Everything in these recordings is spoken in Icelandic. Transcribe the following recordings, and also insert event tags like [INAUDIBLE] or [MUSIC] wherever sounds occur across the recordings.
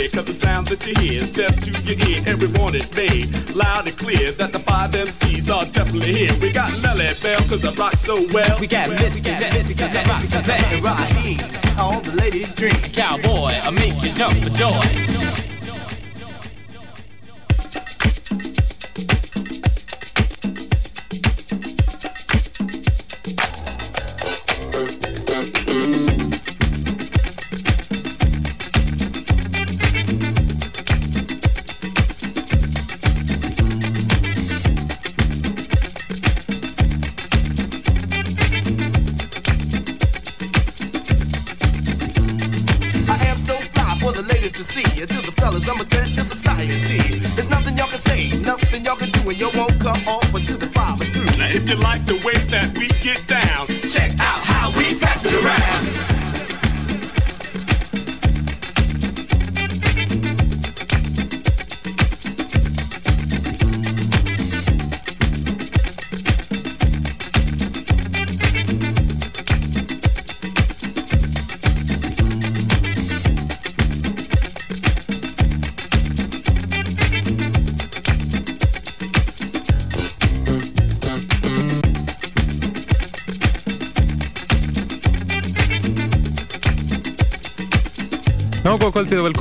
rear, cause the sound that you hear step to your ear every morning made loud and clear that the five MCs are definitely here. We got Nelly Bell, cause I rock so well. We got Mr. Ness, cause I rock so bad. Raheem, all the ladies drink. Cowboy, I make you jump for joy.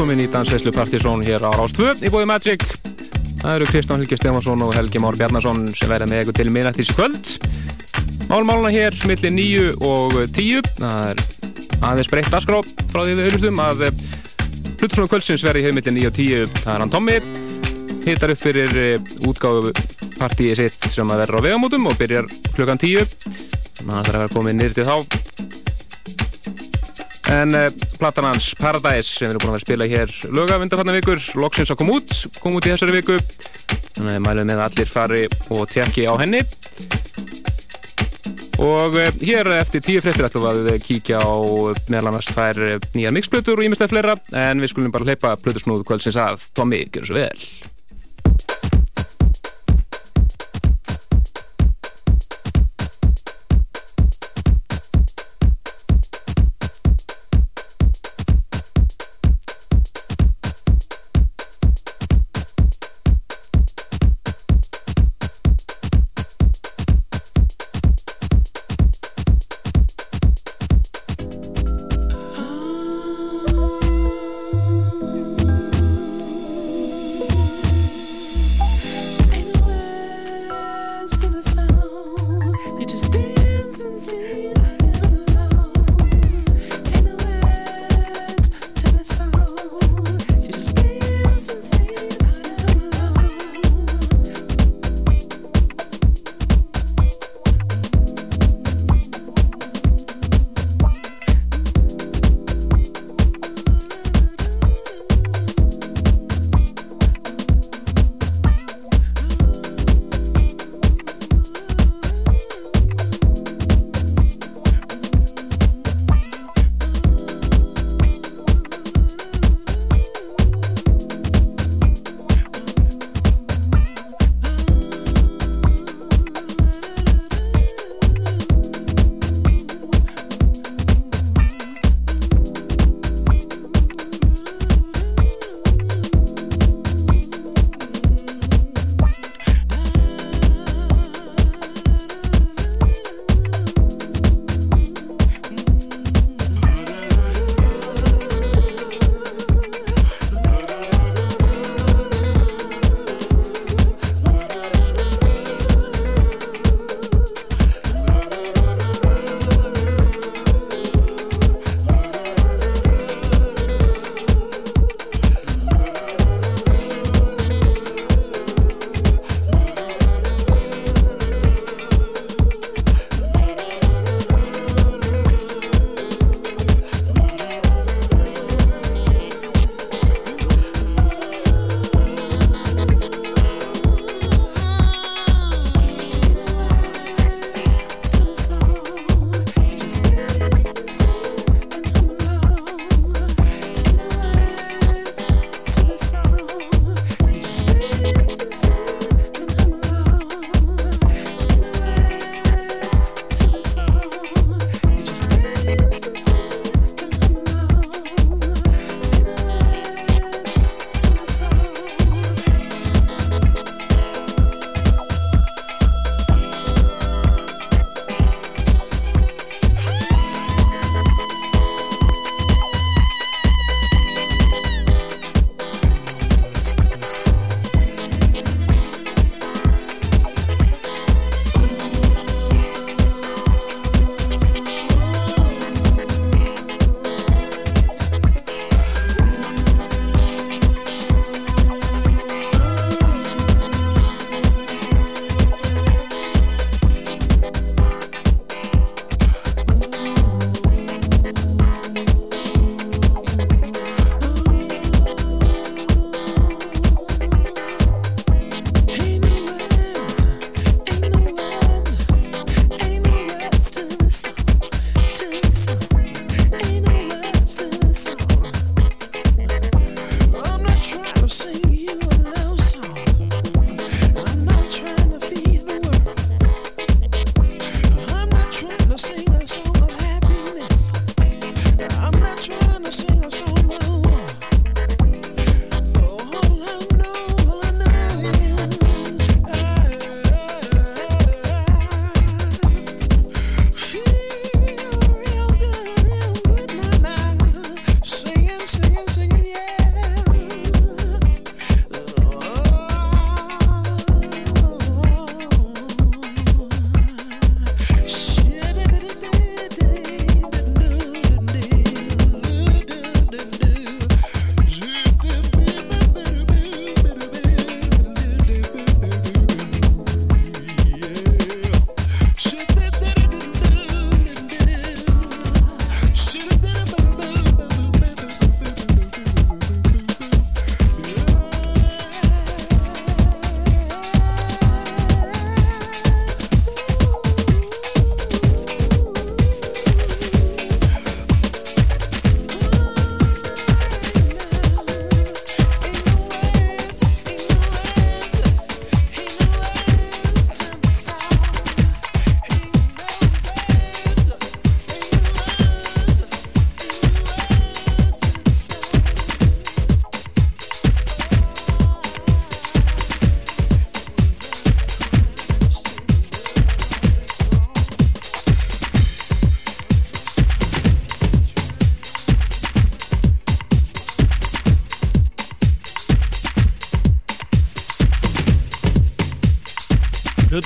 Velkomin í Dansveislu Partizón hér á Rástvö í bóði Magic. Það eru Kristján Helgi Stefansson og Helgi Már Bjarnason sem verða með eitthvað til minnættis í kvöld. Málmáluna hér millir nýju og tíu. Það er aðeins breytt askrá frá því við auðvistum að Plutusónu kvöldsins verði hér millir nýju og tíu. Það er hann Tommi. Hittar upp fyrir eh, útgáðu partíið sitt sem að verða á vegamótum og byrjar klukkan tíu. Það þarf að vera komið nýrtið þá en uh, platan hans Paradise sem við erum búin að vera að spila hér lögavindafanna vikur, loksins að koma út kom út í þessari viku. Þannig að mælum með allir fari og tjekki á henni. Og uh, hér eftir tíu frettir ætlum við að kíkja á meðal annars tvær eh, nýjar mixplötur og ímestlega fleira. En við skulum bara hleypa plötusnúð kvöldsins að. Tommy, gjör svo vel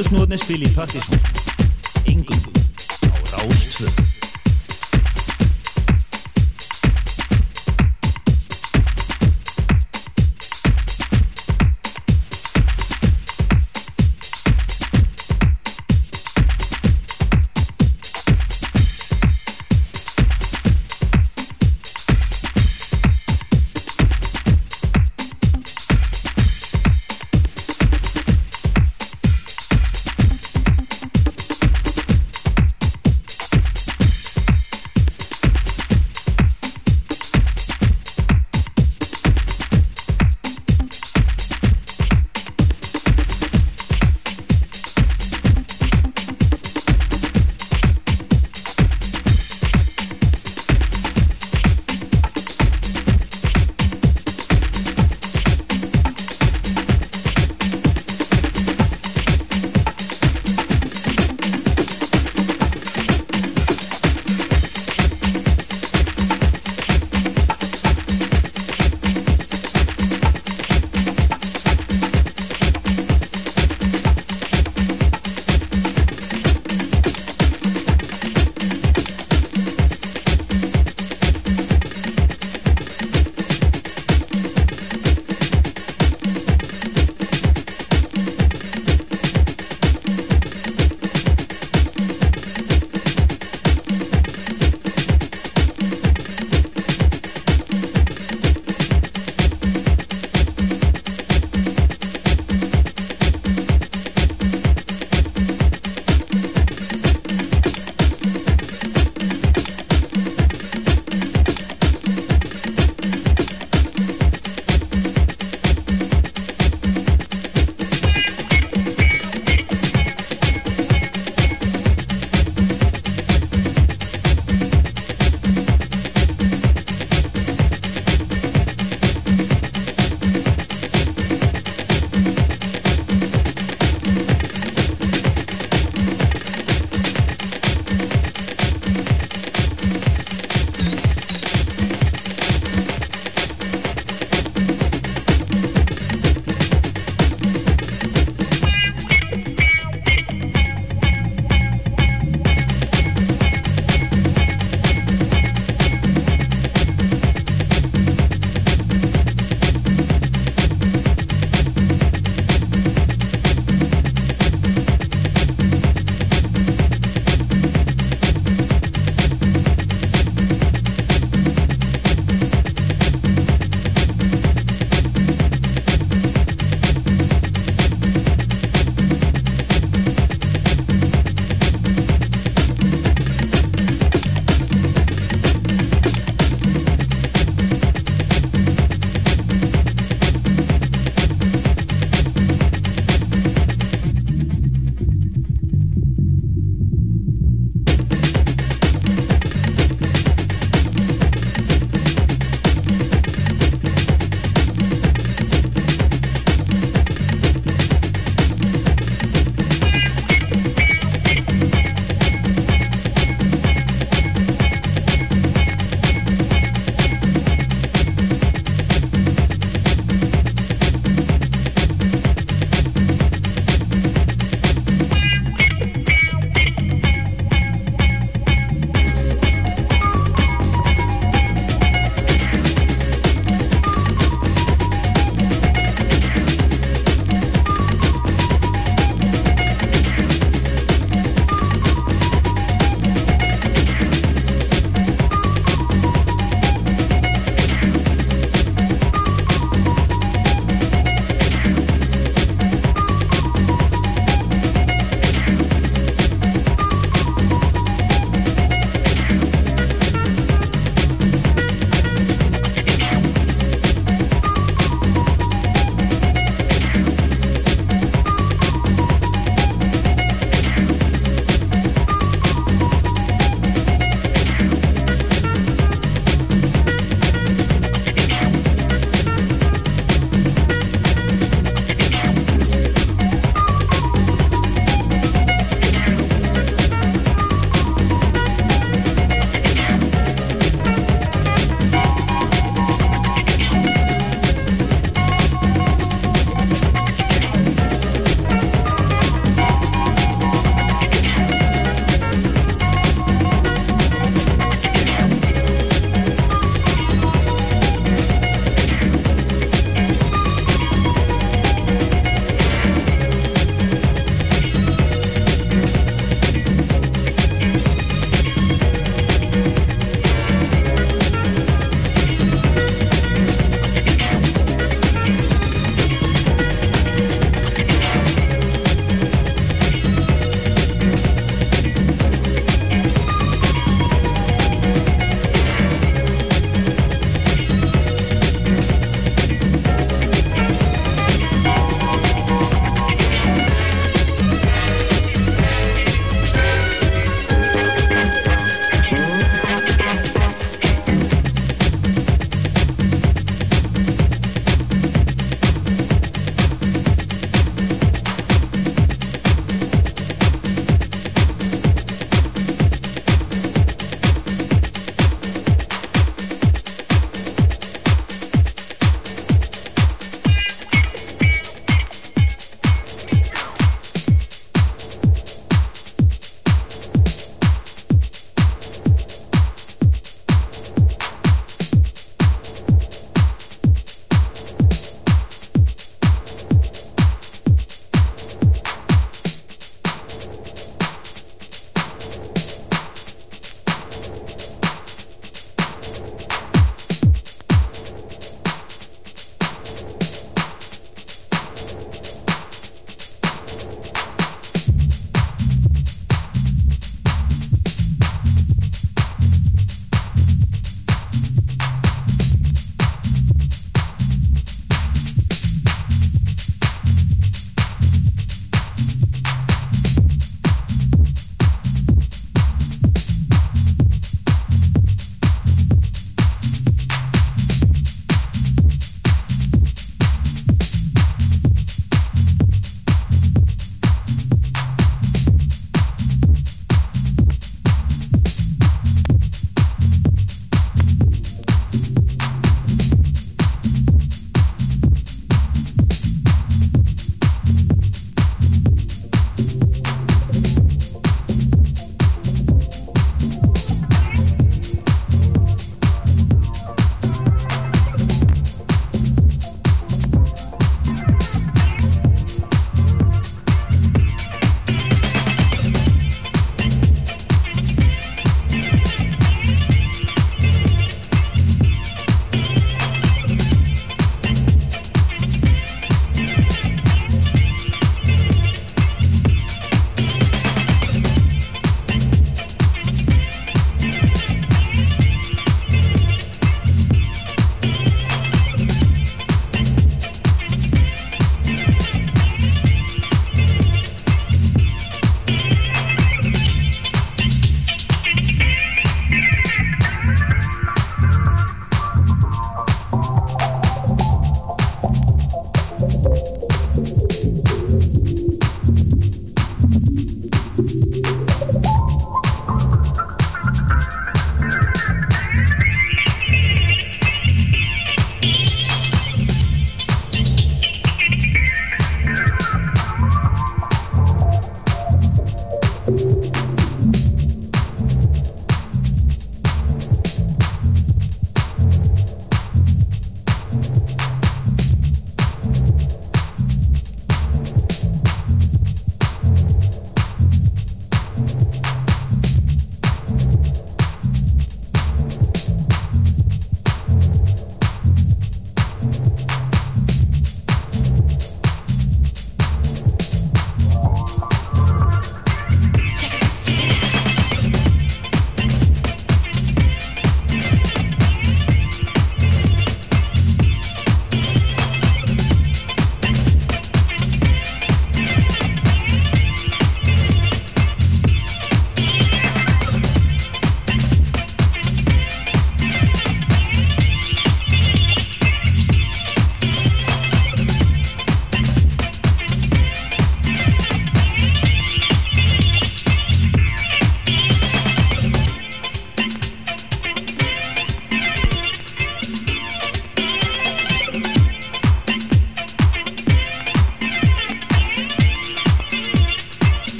Plötusnóðni spil í Partíson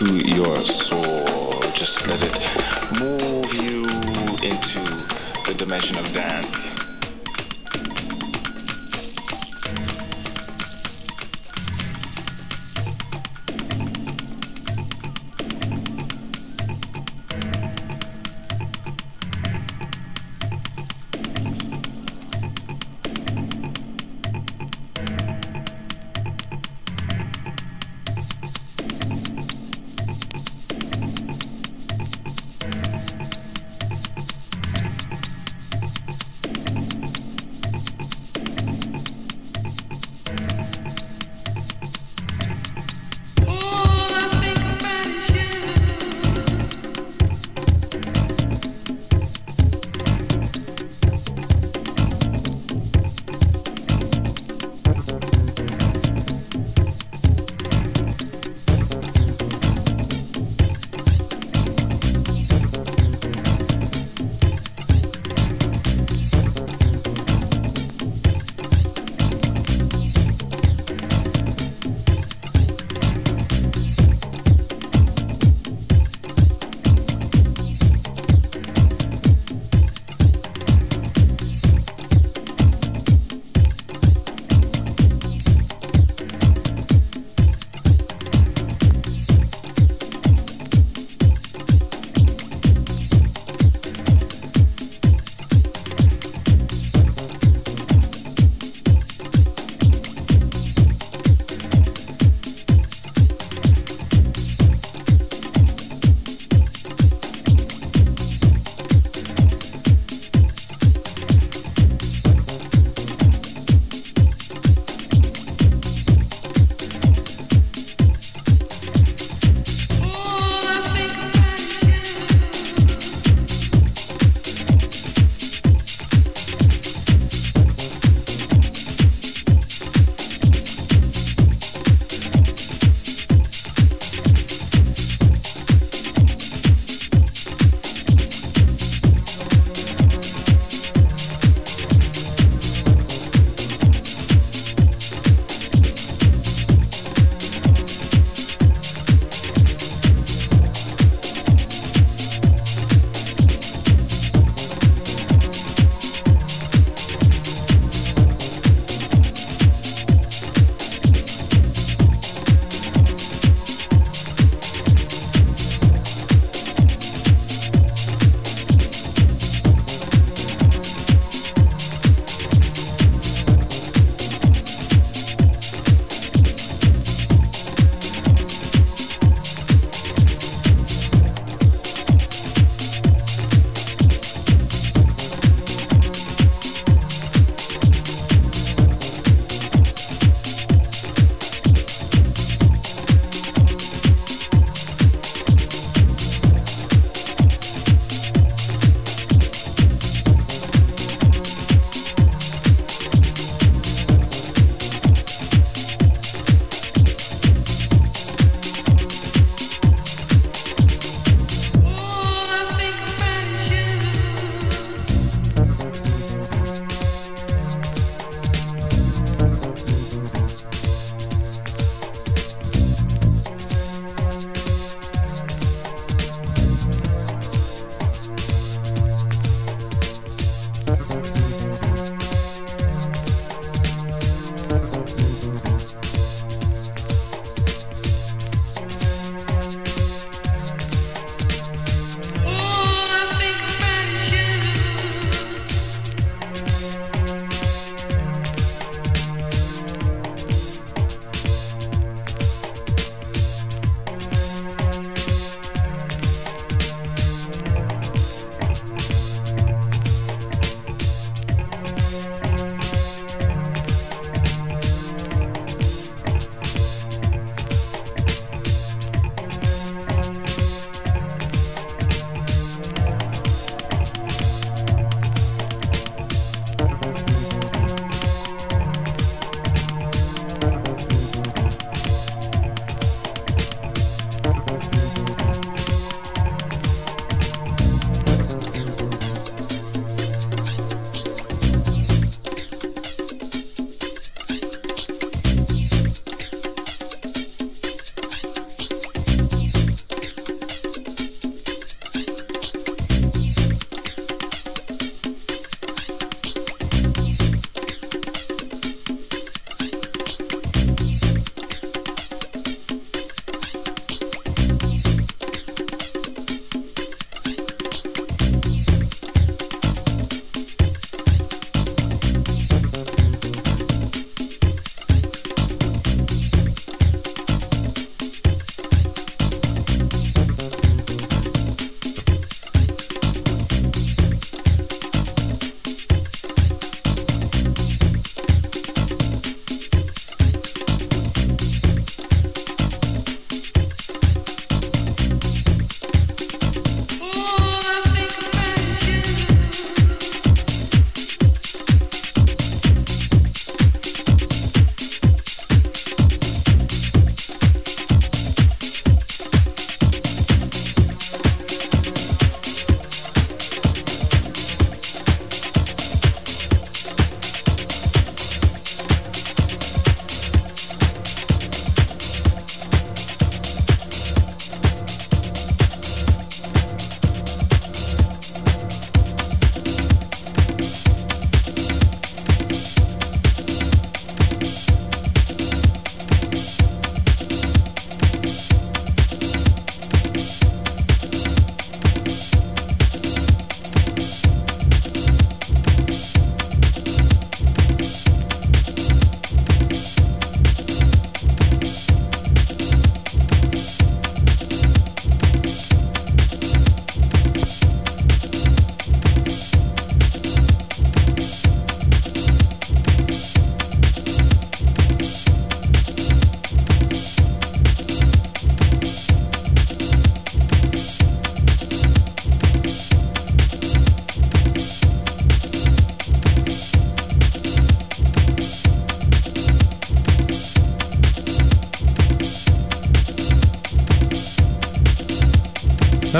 into your soul. Just let it move you into the dimension of dance.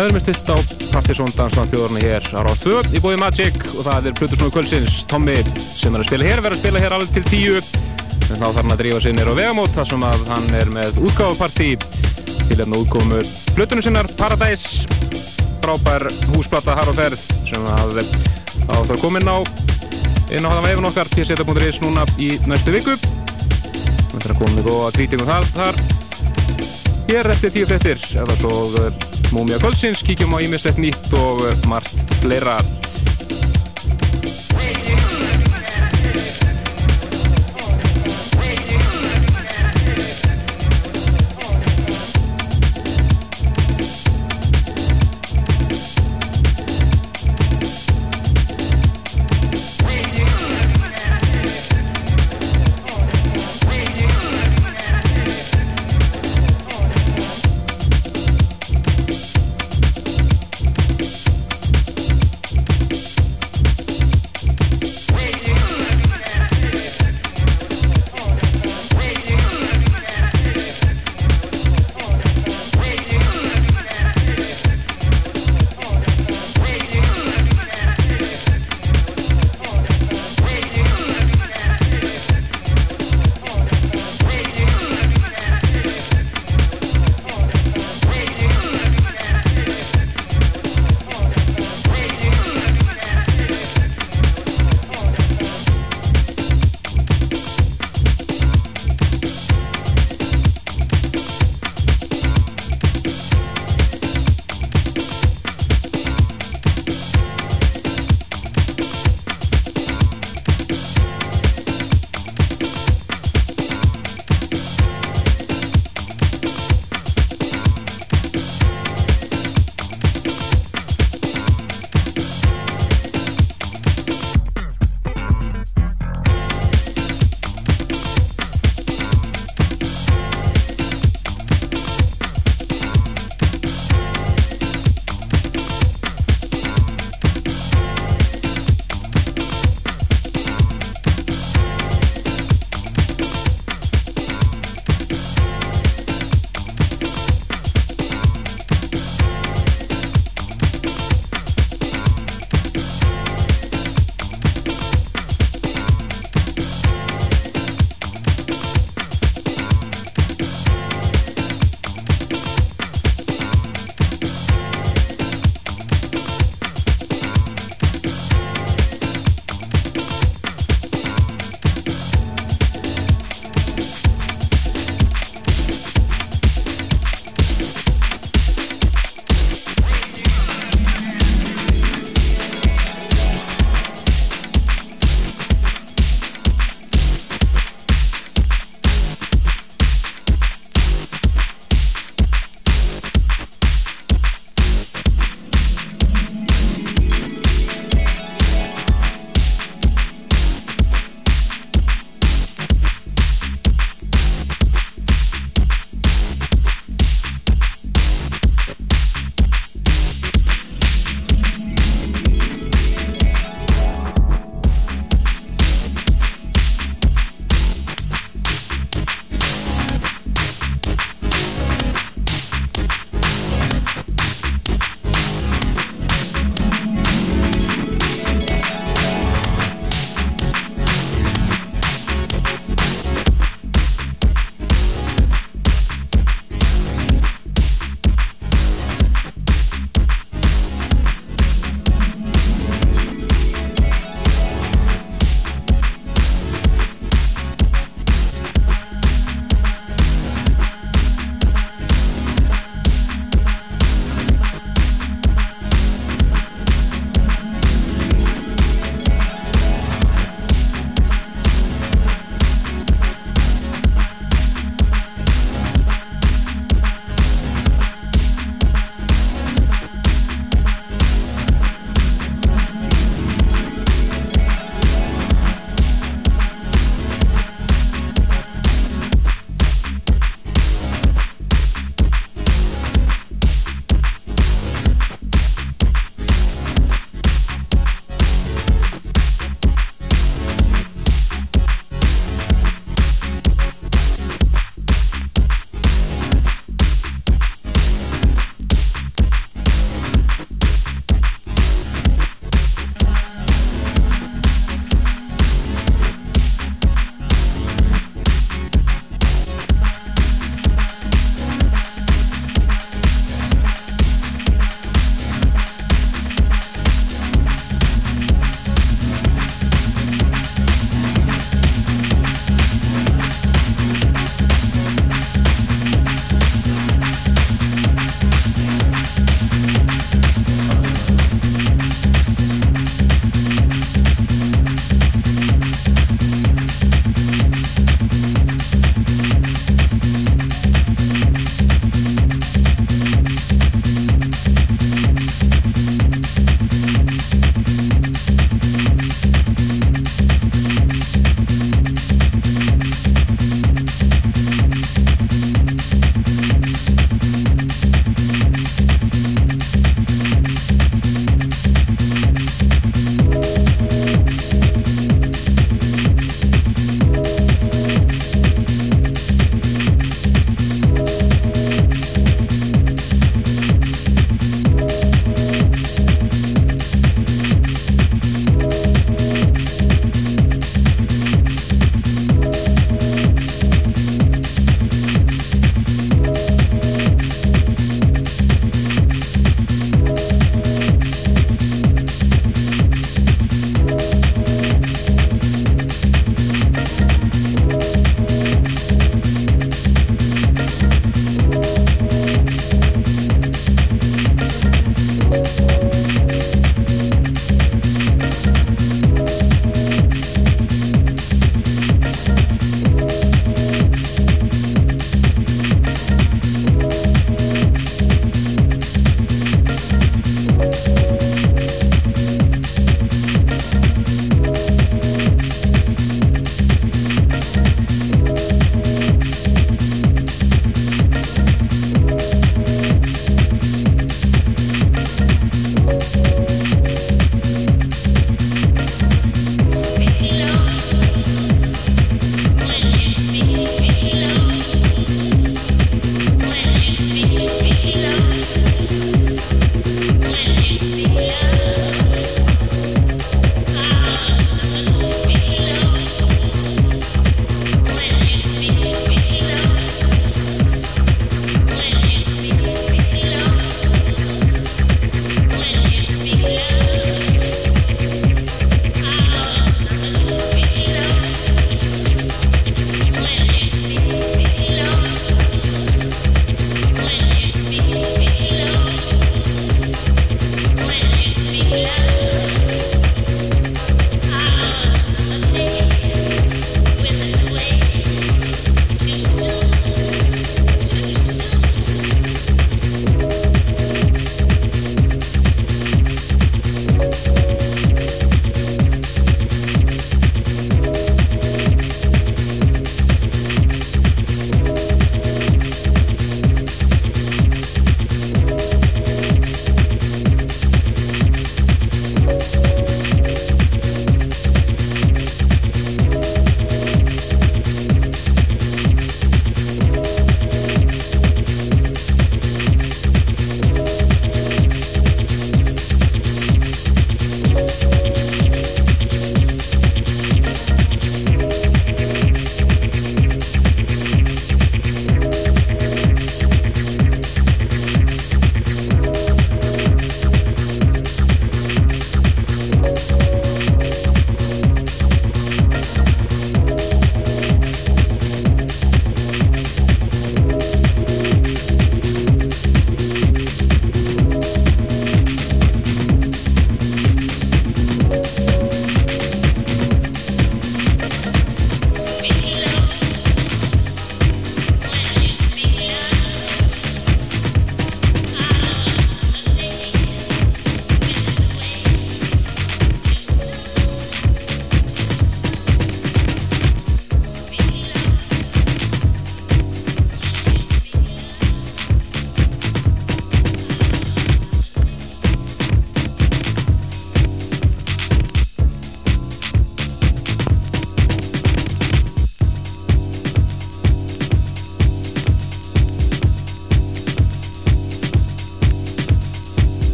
Það er með stilt á Partiðsson Dansland þjóðurna hér á Rást 2 í bóði Magic og það er Plutusnúi Kvölsins Tommy sem er að spila hér, verður að spila hér alveg til tíu. En þá þarf hann að drífa sér nýra á vegamót þar sem að hann er með útgáfapartí til hérna útkomu Plutunum sinnar Paradise. Frábær húsplata har og ferð sem að þá þarf að koma inn á inn á hana veifun okkar pseta.is núna í næstu viku. Það er að koma með góða krítingum þar, þar hér eftir tíu frettir eða svo Múmia Goldsins, kíkjum á ímislegt nýtt og margt fleira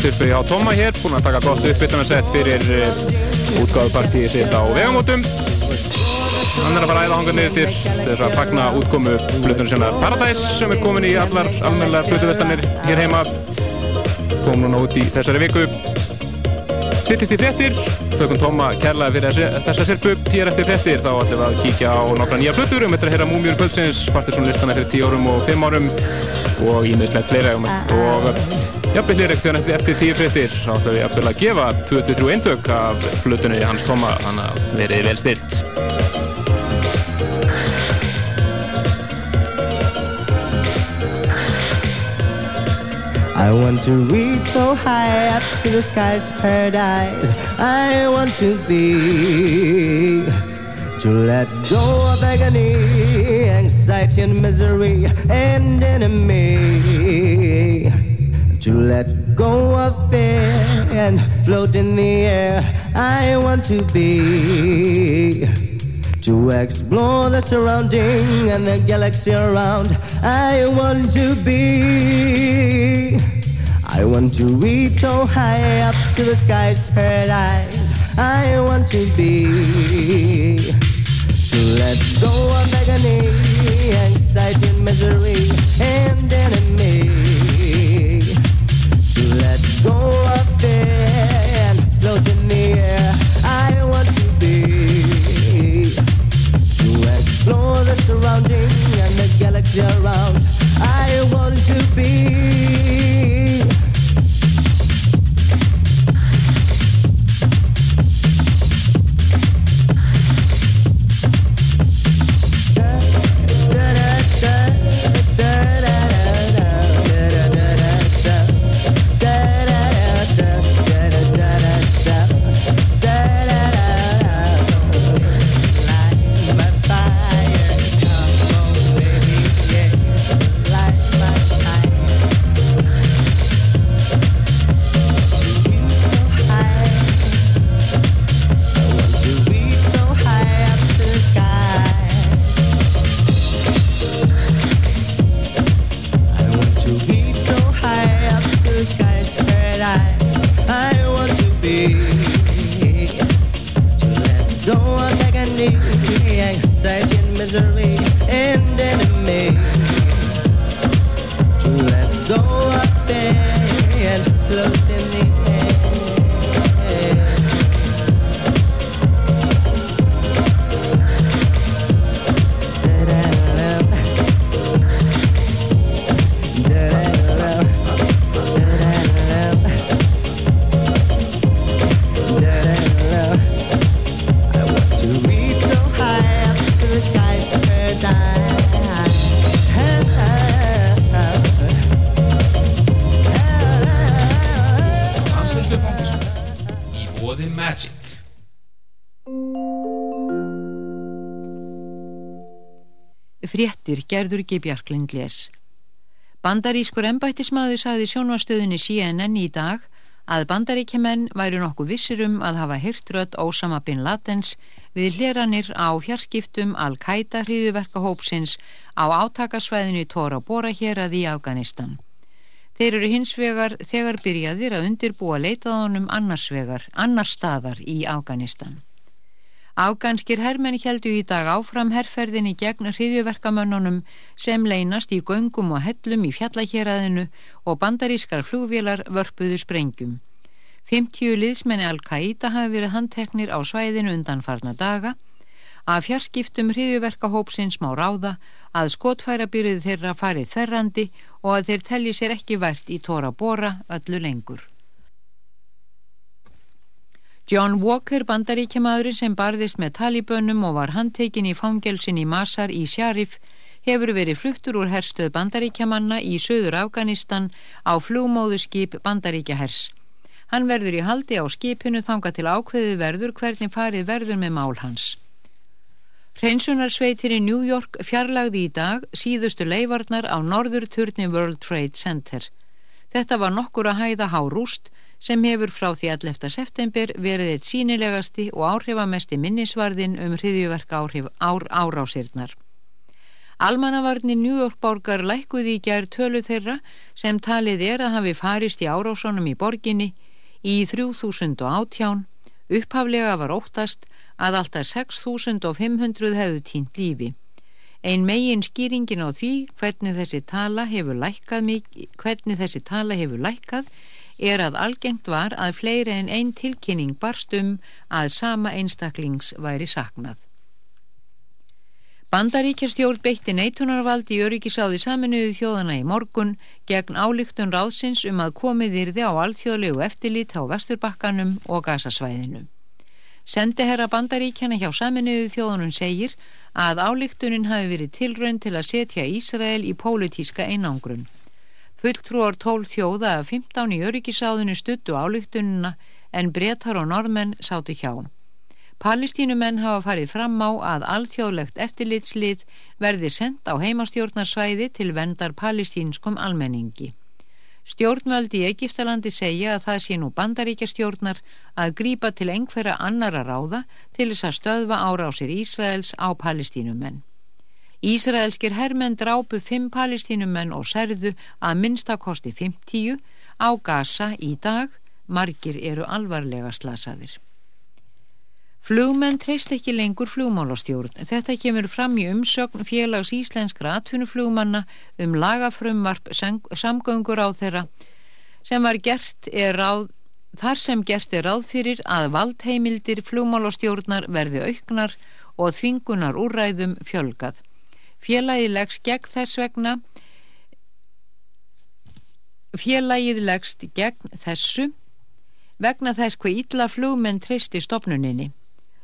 sirpu hjá Tóma hér, búinn að taka gott uppbytunarsett fyrir uh, útgáðupartíi sitt á vegamótum. Hann er að fara að æða hanga niður til þess að fagna útkomu blutunum sinna Paradise sem er komin í allar almennilega blutuvestanir hér heima. Kom núna út í þessari viku. Sittist í frettir, þaukum Tóma kærlega fyrir þessa sirpu. Hér eftir frettir þá ætlum við að kíkja á nokkra nýja blutur. Við möttum að heyra Múmiur Kvöldsins, Partiðsónlistana fyrir 10 árum og 5 árum og ímiðslegt fleira. Og jafnveg hlýrekt þegar eftir tíu frittir áttu við jafnveg að gefa 23 eindök af flutunni hans Tóma þannig að verið vel stilt I want to reach so high up to the sky's paradise. I want to be To let go of agony, anxiety and misery and enemy to let go of fear and float in the air. I want to be to explore the surrounding and the galaxy around. I want to be. I want to reach so high up to the sky's paradise. I want to be to let go of agony, anxiety, misery, and enemy around. Gerður ekki Bjarklind les. Bandarískur embættismæður sagði sjónvastöðinni CNN í dag að bandaríkjumenn væri nokkuð vissir um að hafa hirtrödd Ósama bin Ladens við hleranir á fjarskiptum Al-Qaida hriðuverkahópsins á átakasvæðinu Tóra Bóra hér að í Afganistan. Þeir eru hins vegar þegar byrjaðir að undirbúa leitaðunum annars vegar, annars staðar í Afganistan. Afganskir hermenn heldu í dag áfram herrferðinni gegn hriðjuverkamönnunum sem leynast í göngum og hellum í fjallahjeraðinu og bandarískar flúvélar vörpuðu sprengjum. 50 liðsmenni Al-Qaida hafi verið handteknir á svæðinu undanfarna daga. Af fjarskiptum hriðjuverkahópsins má ráða að skotfærabyrðið þeirra farið þerrandi og að þeir telli sér ekki vært í tóra bóra öllu lengur. John Walker, bandaríkjamaðurinn sem barðist með talibönnum og var handtekinn í fangelsin í Masar í Sharif, hefur verið fluttur úr herstöð bandaríkjamanna í söður Afganistan á flugmóðuskip bandaríkjahers. Hann verður í haldi á skipinu þanga til ákveði verður hvernig farið verður með mál hans. Hreinsunarsveitir í New York fjarlagði í dag síðustu leifarnar á norður turni World Trade Center. Þetta var nokkur að hæða há rúst sem hefur frá því 11. september verið eitt sínilegasti og áhrifamesti minnisvarðin um hriðjuverka ár árásirnar. Almannavarni New York borgar lækkuði í gerð tölu þeirra sem talið er að hafi farist í árásónum í borginni í 3018, upphaflega var óttast að alltaf 6500 hefðu tínt lífi. Ein megin skýringin á því hvernig þessi tala hefur lækkað, hvernig þessi tala hefur lækkað er að algengt var að fleiri en einn tilkynning barst um að sama einstaklings væri saknað. Bandaríkjastjórn beitti neitunarvald í öryggisáði saminuðu þjóðana í morgun gegn álíktun ráðsins um að komið yrði á alþjóðlegu eftirlit á Vesturbakkanum og Gasasvæðinu. Sendiherra bandaríkjana hjá saminuðu þjóðanum segir að álíktunin hafi verið tilrönd til að setja Ísrael í pólitíska einangrun. Fulltrúar tól þjóða að 15 í öryggisáðinu stuttu álíktununa en brettar og norðmenn sátu hjá. Palestínumenn hafa farið fram á að alþjóðlegt eftirlitslið verði sendt á heimastjórnarsvæði til vendar palestínskum almenningi. Stjórnvöldi í Egiptalandi segja að það sé nú bandaríkja stjórnar að grípa til einhverja annara ráða til þess að stöðva árásir Ísraels á palestínumenn. Ísraelskir herrmenn drápu fimm palestínumenn og serðu að minnstakosti 50 á Gaza í dag, margir eru alvarlega slasaðir. Flugmenn treyst ekki lengur flugmálastjórn. Þetta kemur fram í umsögn félags íslenskra atvinnuflugmanna um lagafrumvarp samgöngur á þeirra sem var gert er ráð Þar sem gert er ráð fyrir að valdheimildir flugmálastjórnar verði auknar og þvingunar úrræðum fjölgað. Félagið leggst gegn þess vegna Félagið leggst gegn þessu vegna þess hvað ítla flugmenn tristi stopnuninni.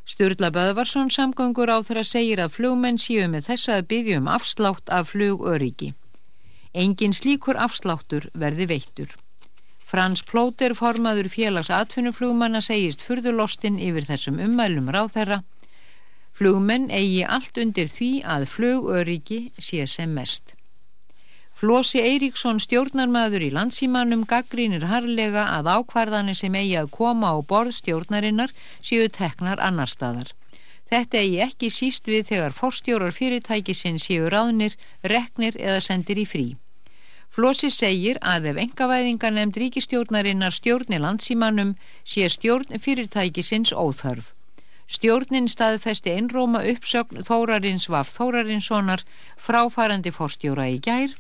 Sturla Böðvarsson samgöngur á þeirra segir að flugmenn séu með þess að byggja um afslátt af flugöryggi. Engin slíkur afsláttur verði veittur. Frans Plóter, formaður félags atvinnuflugmanna, segist furðurlostinn yfir þessum ummælum ráð þeirra Flugmenn eigi allt undir því að flugöryggi sé sem mest. Flósi Eiríksson stjórnarmadur í landsímanum gaggrínir harlega að ákvarðanir sem eigi að koma á borð stjórnarinnar séu teknar annar staðar. Þetta eigi ekki síst við þegar forstjórar fyrirtækisinn séu ráðnir, reknir eða sendir í frí. Flósi segir að ef engavæðingar nefnd ríkistjórnarinnar stjórni landsímanum sé stjórn fyrirtækisins óþörf. Stjórnin staðfesti einróma uppsögn Þórarins Vaf Þórarinssonar fráfarandi fórstjóra í gær.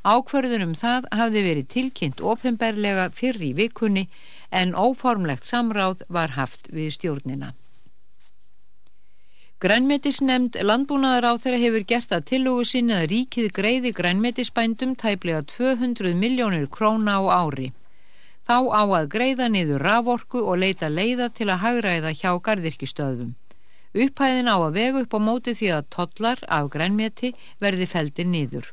Ákverðunum það hafði verið tilkynnt ofinberlega fyrr í vikunni en óformlegt samráð var haft við stjórnina. Grænmetisnemnd landbúnaðar á þeirra hefur gert að tillugu sinna að ríkið greiði grænmetisbændum tæplega 200 miljónir króna á ári. Þá á að greiða niður raforku og leita leiða til að hagræða hjá gardirkistöðum. Upphæðin á að vega upp á móti því að tollar af grænmeti verði feldir niður.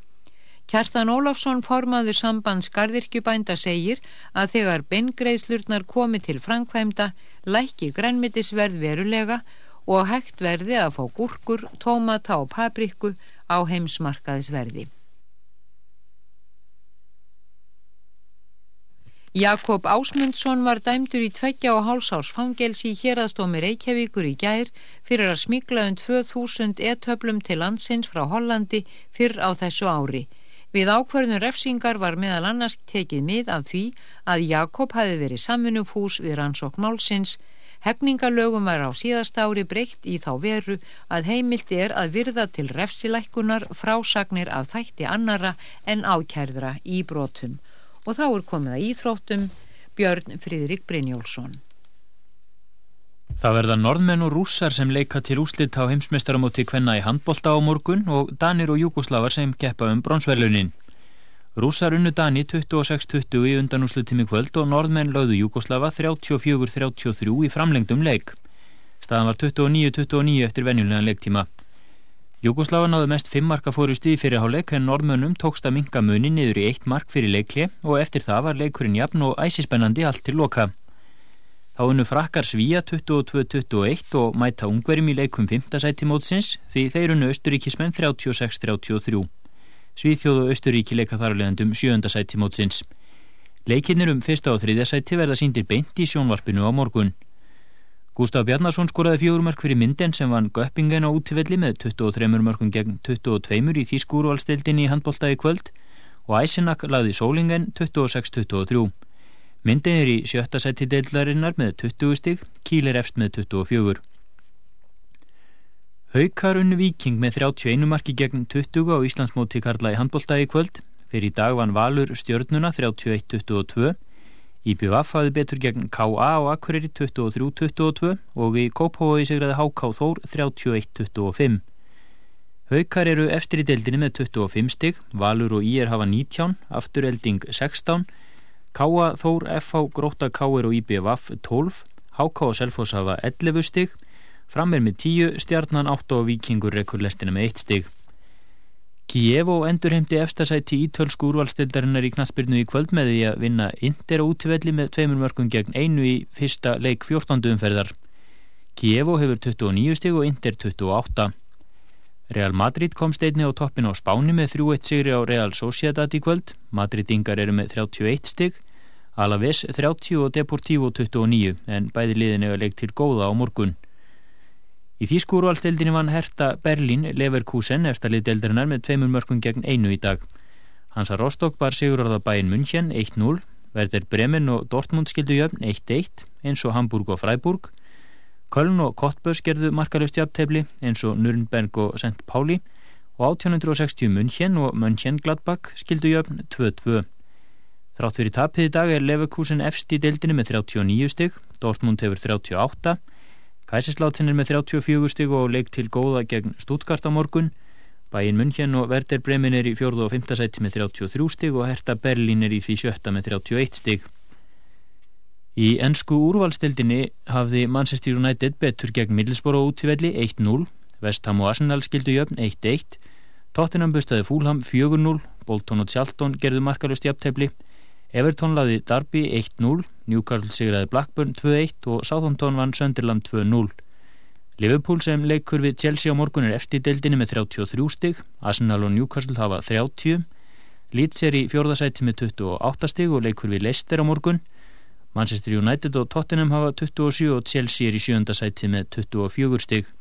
Kjartan Ólafsson formaður sambands gardirkjubænda segir að þegar beingreiðslurnar komi til framkvæmda lækki grænmetisverð verulega og hægt verði að fá gúrkur, tómata og paprikku á heimsmarkaðisverði. Jakob Ásmundsson var dæmdur í tveggja og hálsás fangelsi í hérastómi Reykjavíkur í gær fyrir að smigla um 2000 etöflum til landsins frá Hollandi fyrr á þessu ári. Við ákverðun refsingar var meðal annars tekið mið af því að Jakob hafi verið samfunnufús við rannsók málsins Hefningalögum var á síðast ári breytt í þá veru að heimilt er að virða til refsilækkunar frásagnir af þætti annara en ákærðra í brotum. Og þá er komið að íþróttum Björn Fridrik Brynjólfsson. Það verða norðmenn og rússar sem leika til úslit á heimsmeistaramóti kvenna í handbolta á morgun og Danir og Júkoslavar sem keppa um bronsverlunin. Rúsar unnu Dani 26-20 í undanúslutími kvöld og norðmenn lögðu Júkoslava 34-33 í framlengdum leik. Staðan var 29-29 eftir venjulegan leiktíma. Júkoslava náðu mest 5 marka fórusti í fyrirháleik en norðmönnum tókst að minga muni niður í 1 mark fyrir leikli og eftir það var leikurinn jafn og æsispennandi allt til loka. Þá unnu frakkar Svíja 22-21 og mæta ungverjum í leikum 5. sæti mótsins því þeir unnu Östuríkismenn 36-33. Svíþjóð og Östuríki leika þar á leðandum sjöndasæti mótsins. Leikinnir um fyrsta og þriðja sæti verða síndir beint í sjónvarpinu á morgun. Gustaf Bjarnarsson skoraði fjórumark fyrir mynden sem vann göppingen á útífelli með 23 markum gegn 22 í Þýskúruvalstildinni í handbóltaði kvöld og Æsinak laði sólingen 26-23. Myndin er í sjötta sæti deildlarinnar með 20 stig, Kíl er efst með 24. Haukar unnu viking með 31 marki gegn 20 á Íslandsmóti Karla í handbóltagi kvöld. Fyrir í dag vann Valur stjörnuna 31-22. IBVF hafði betur gegn KA og Akureyri 23-22 og við Kópavóði segraði HK Þór 31-25. Haukar eru eftir í deildinni með 25 stygg, Valur og Ír hafa 19, afturelding 16, KA Þór, FH, Gróta Káir og IBVF 12, HK og Selfos hafa 11 stygg, Fram er með tíu, stjarnan 8 og vikingur rekkur lestina með eitt stig. Kievo endurheimdi efstasæti ítölsku úrvalstildarinnar í knaspirnu í kvöld með því að vinna Inder á útvelli með tveimur mörgum gegn einu í fyrsta leik 14. umferðar. Kievo hefur 29 stig og Inder 28. Real Madrid kom steitni á toppin á Spáni með 3-1 sigri á Real Sociedad í kvöld. Madridingar eru með 31 stig, Alaves 30 og Deportivo 29 en bæði liðin hefur leikt til góða á morgun. Í Þýskúrualdildinni vann Herta Berlín Leverkusen eftirlið deildarinnar með tveimur mörgum gegn einu í dag. Hansa Rostock bar sigur orða bæinn München 1-0, Verder Bremen og Dortmund skildu jöfn 1-1 eins og Hamburg og Freiburg. Köln og Kottbörs gerðu markalust jafntefli eins og Nürnberg og St. Pauli og 1860 München og München Gladbach skildu jöfn 2-2. Þrátt fyrir tapið í dag er Leverkusen efst í deildinni með 39 stygg, Dortmund hefur 38 Kæsinsláttinn er með 34 stig og leik til góða gegn Stuttgart á morgun. Bæinn München og Werder Bremen er í fjörðu og fymta sæti með 33 stig og Hertha Berlin er í því sjötta með 31 stig. Í ennsku úrvalstildinni hafði Manchester United betur gegn Middlesborough útífelli 1-0, Vestham og Arsenal skildu jöfn 1-1, Tottenham bustaði Fúlham 4-0, Bolton og Charlton gerðu markalust jafntefli, Everton laði Darby 1-0, Newcastle sigraði Blackburn 2-1 og Southampton vann Sönderland 2-0. Liverpool sem leikur við Chelsea á morgun er eftir deildinni með 33 stig, Arsenal og Newcastle hafa 30, Leeds er í fjórðasæti með 28 stig og leikur við Leicester á morgun, Manchester United og Tottenham hafa 27 og Chelsea er í sjöndasæti með 24 stig.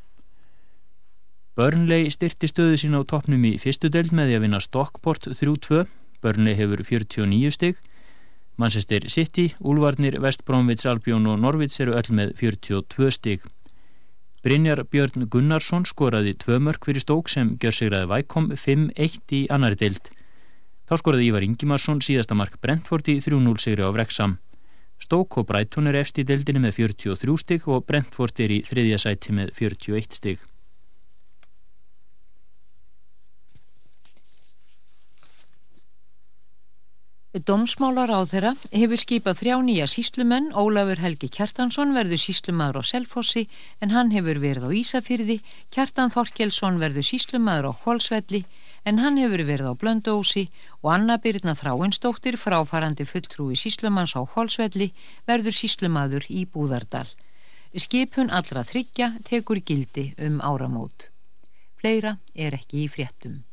Burnley styrti stöðu sín á toppnum í fyrstu deild með því að vinna Stockport 3-2, Burnley hefur 49 stig, Manchester City, Úlvarnir, West Bromwich, Albion og Norwich eru öll með 42 stig. Brynjar Björn Gunnarsson skoraði tvö mörg fyrir stók sem gjör sigraði Vækom 5-1 í annari deild. Þá skoraði Ívar Ingimarsson síðasta mark Brentford í 3-0 sigri á Vreksam. Stók og Breitón er eftir í deildinni með 43 stig og Brentford er í þriðja sæti með 41 stig. Dómsmálar á þeirra hefur skipað þrjá nýja síslumenn, Ólafur Helgi Kjartansson verður síslumadur á Selfossi en hann hefur verið á Ísafyrði, Kjartan Þorkelsson verður síslumadur á Hvolsvelli en hann hefur verið á Blöndósi og Anna Birna Skipun allra þryggja tekur gildi um áramót. Fleira er ekki í fréttum.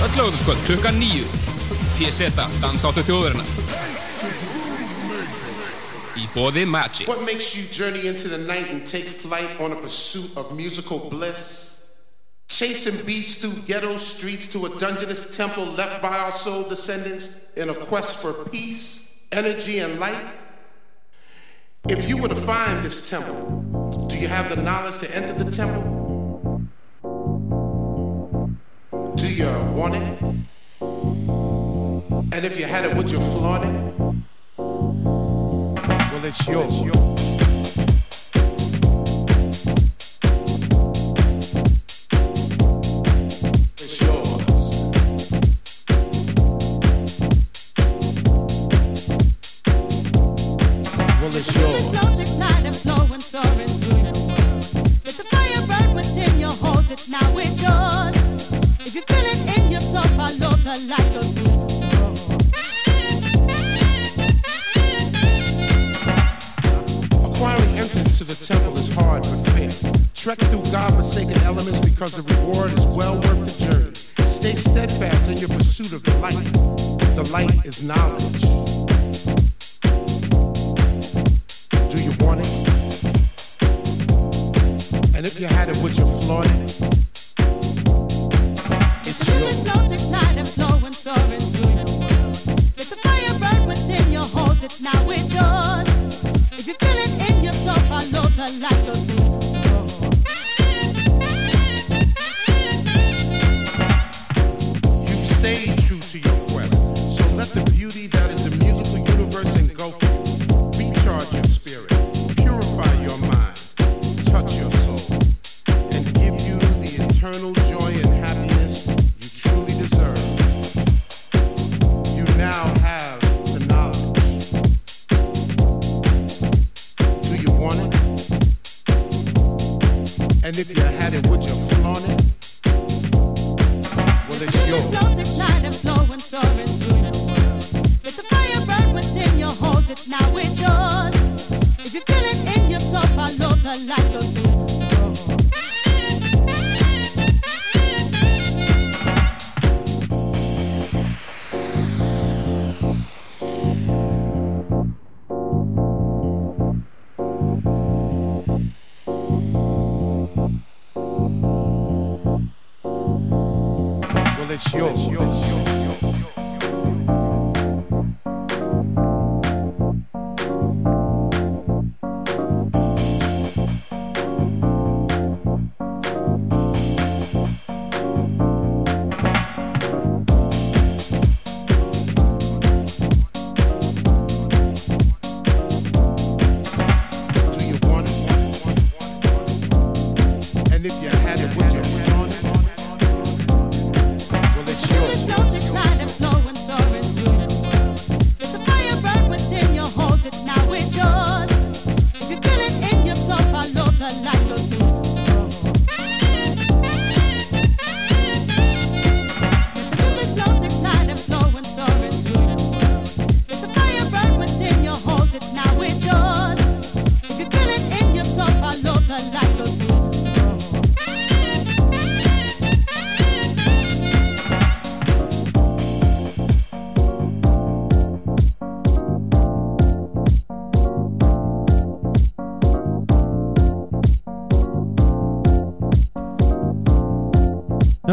Öll klukkan nýju. Dansáttu. Í bóði Magic. What makes you journey into the night and take flight on a pursuit of musical bliss? Chasing beats through ghetto streets to a dungeonous temple left by our soul descendants in a quest for peace, energy, and light? If you were to find this temple, do you have the knowledge to enter the temple? Do you want it? And if you had it, would you flaunt it? Well, it's yours. It's hard but fair. Trek through God-forsaken elements because the reward is well worth the journey. Stay steadfast in your pursuit of the light. The light is knowledge. Do you want it? And if you had it, would you flaunt it? It's yours. flows at night and flowing, soaring through your world. Let the fire burn within you, now, it's yours. If you feel it in your soul, follow the light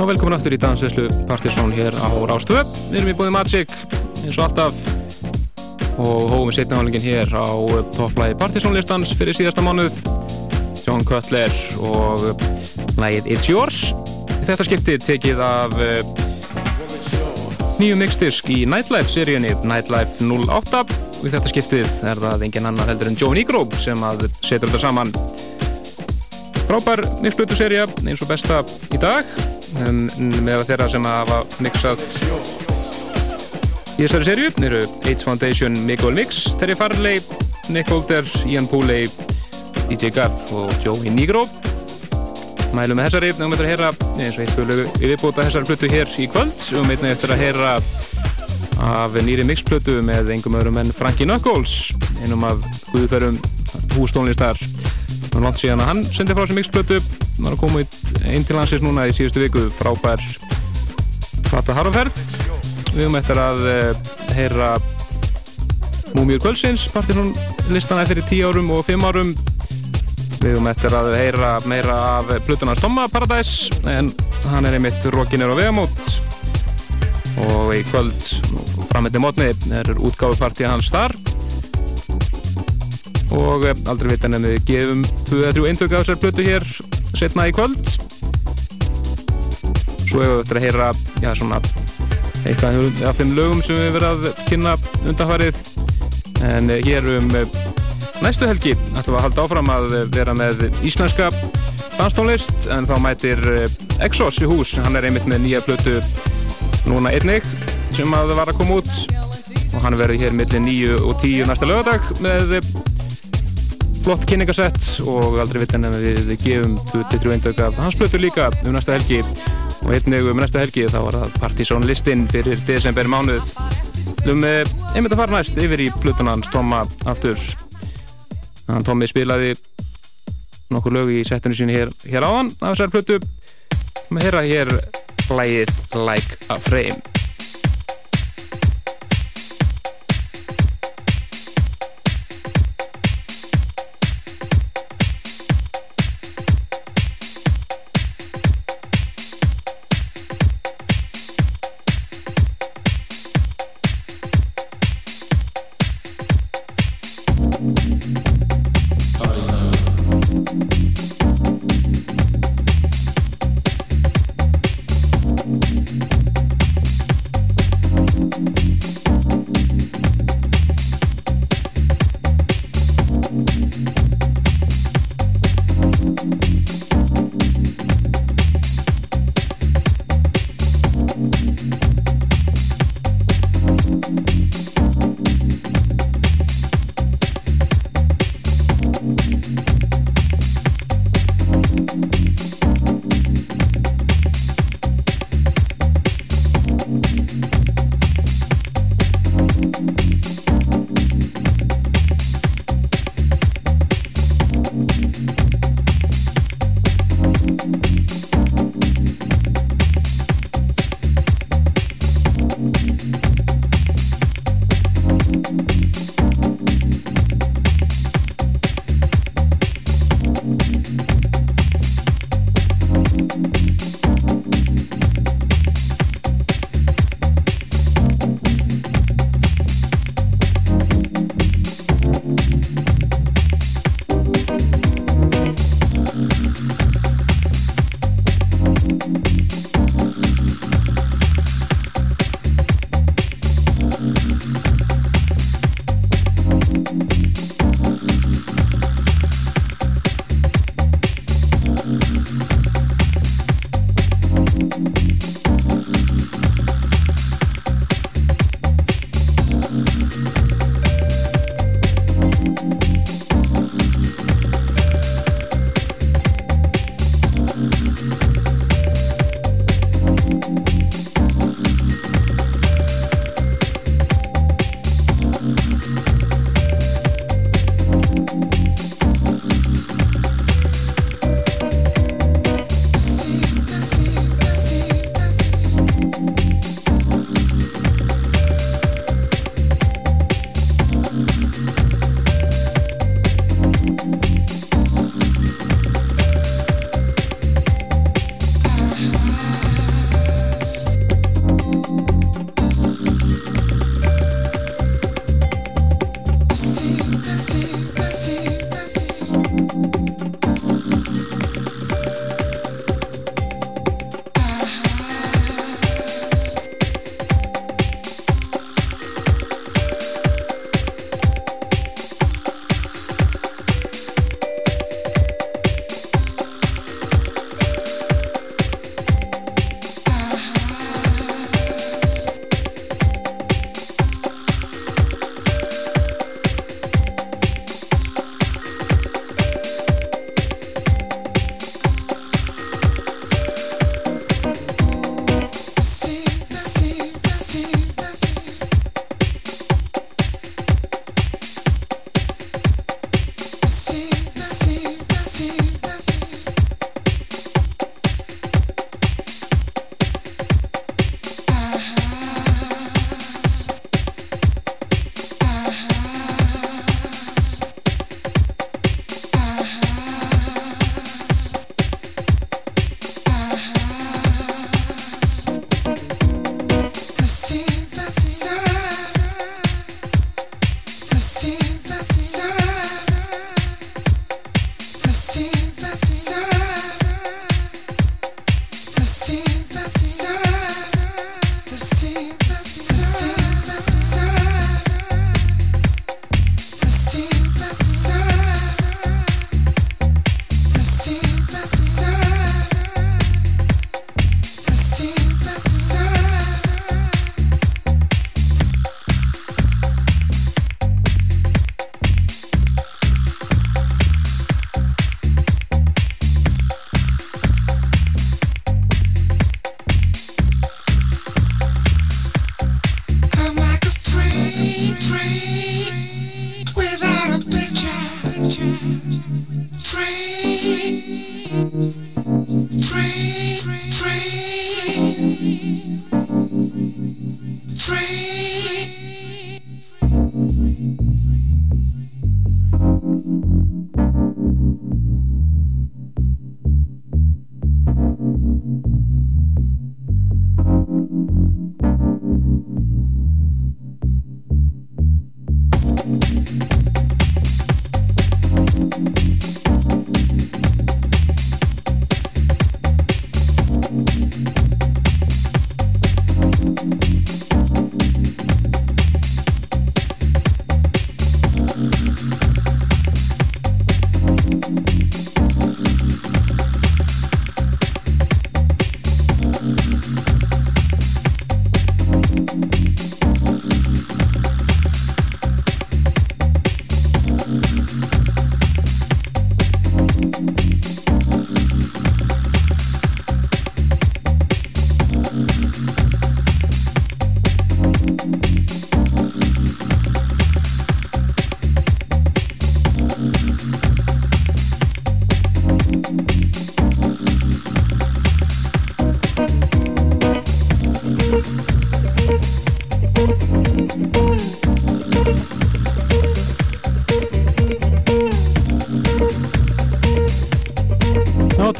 Já, velkomin aftur í Dansveislu Partiðsson hér á Rástvö. Við erum í búið Magic eins og alltaf. Og hófum við setna álingin hér á topplægi Partiðsson-listans fyrir síðasta mánuð. John Cutler og lægið It's Yours. Þetta skipti tekið af uh, nýju mixdisk í Nightlife-seríunni Nightlife 08 og í þetta skiptið er það engin annar heldur en Joe Negro sem að setur þetta saman. Frábær mixblötu-sería eins og besta í dag um, með þeirra sem hafa mixað í þessari serju eru AIDS Foundation, Miguel Mix Terry Farley, Nick Holder Ian Pooley, DJ Garth og Joey Negro. Mælum með þessari, náum eftir að heyra eins og eitt fjölu yfirbúta þessari blötu hér í kvöld og meitna eftir að heyra af nýri mixplötu með engum öðrum en Frankie Knuckles einum af guðferðum hústónlistar. Og langt síðan að hann sendi frá þessu mixplötu hann er komið hansins núna í síðustu viku. Frábær fatta harfaferð við höfum eftir að uh, heyra Múmiur Kvölsins partysón listan eftir 10 árum og 5 árum. Við höfum eftir að heyra meira af Plutunars Tomma Paradise en hann er einmitt Rókinir og Vegamót. Og í kvöld frammetti mótni er útgáfupartið hans þar. Og eh, aldrei vita nefnum við gefum 2-3 eindöku af þessar blötu hér setna í kvöld svo hefur við eftir að heyra já svona eitthvað af þeim lögum sem við verðum að kynna undanfarið. En eh, hér um eh, næstu helgi ætlum við að halda áfram að vera með íslenska danstónlist. En þá mætir Exos í hús. Hann er einmitt með nýja blötu núna einnig sem að var að koma út. Og hann verður hér millir 9 og 10 næsta lögadag með flott kynningasett og aldrei vittin en við gefum 23 eindöku af hans blötu líka um næsta helgi og einnig um næsta helgi þá var það Partizón listinn fyrir desember mánuð um einmitt að fara næst yfir í blötunans Tóma aftur. Hann Tómi spilaði nokkur lög í settinu sín hér, hér áðan af þessar blötu með herra hér lægið Like a Frame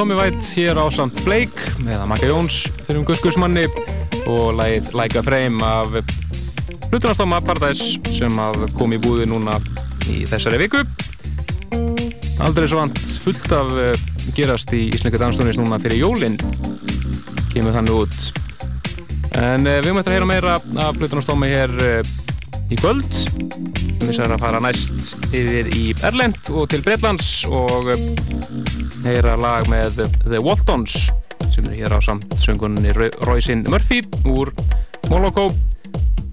Tommy White hér á samt Blake eða Magga Jóns fyrir um Guskusmanni og lægið Like a Frame af hlutunastáma Paradise sem að kom í búði núna í þessari viku. Aldrei svo vant fullt af uh, gerast í Íslenska danstónist núna fyrir jólinn kemur þannig út. En uh, við möttum að heyra meira af hlutunastáma hér uh, í kvöld. Við séum að fara næst yfir í Erlend og til Breitlands og heyra lag með The Waltons sem er hér á samt söngunni Roysin Murphy úr Moloko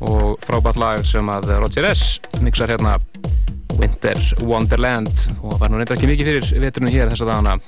og frábært lag sem að Roger S. mixar hérna Winter Wonderland og var nú reyndar ekki mikið fyrir veturnu hér þessa dagana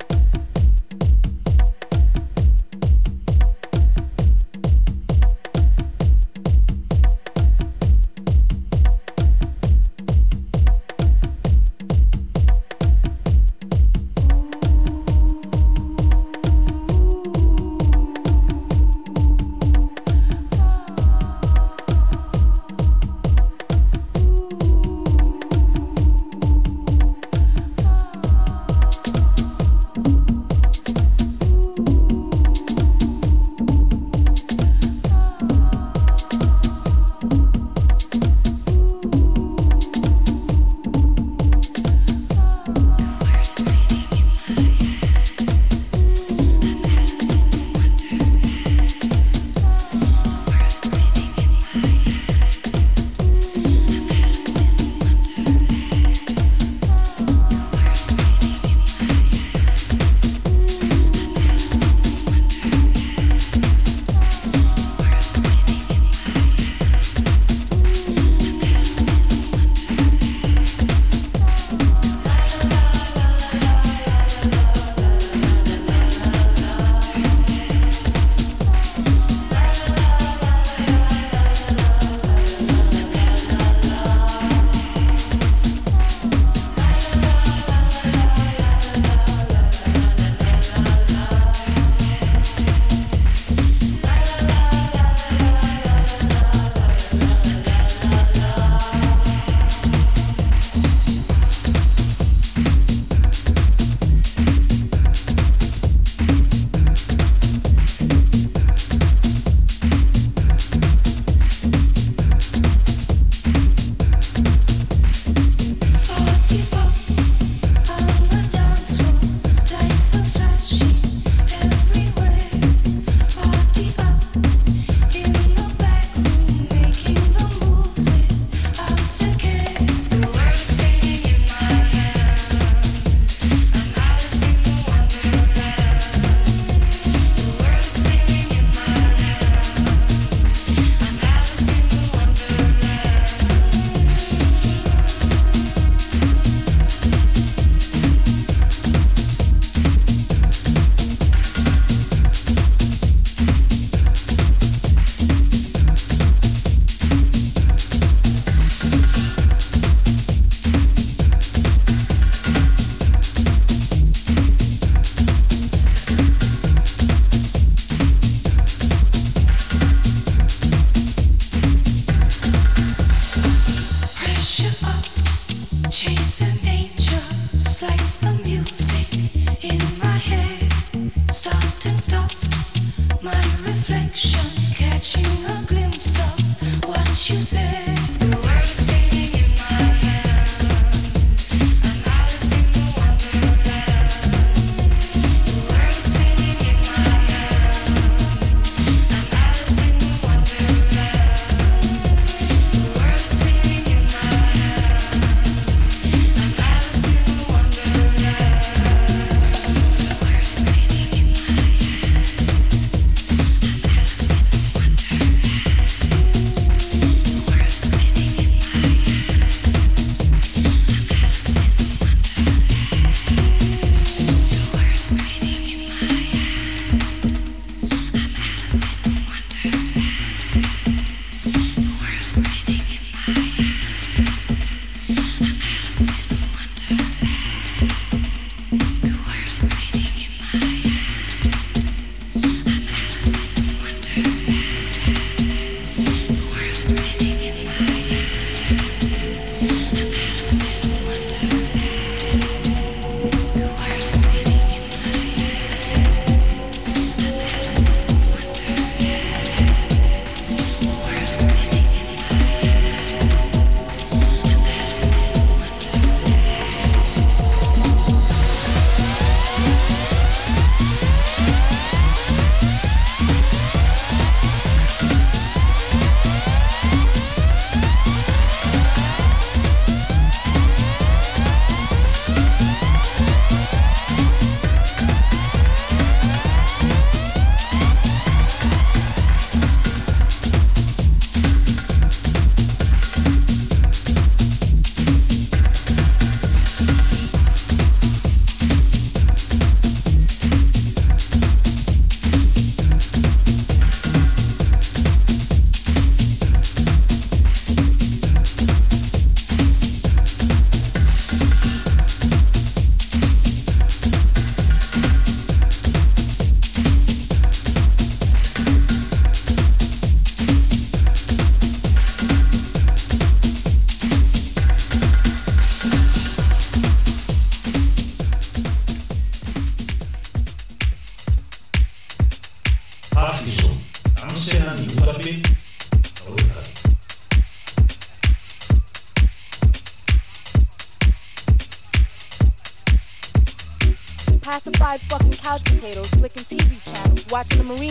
watching the marine.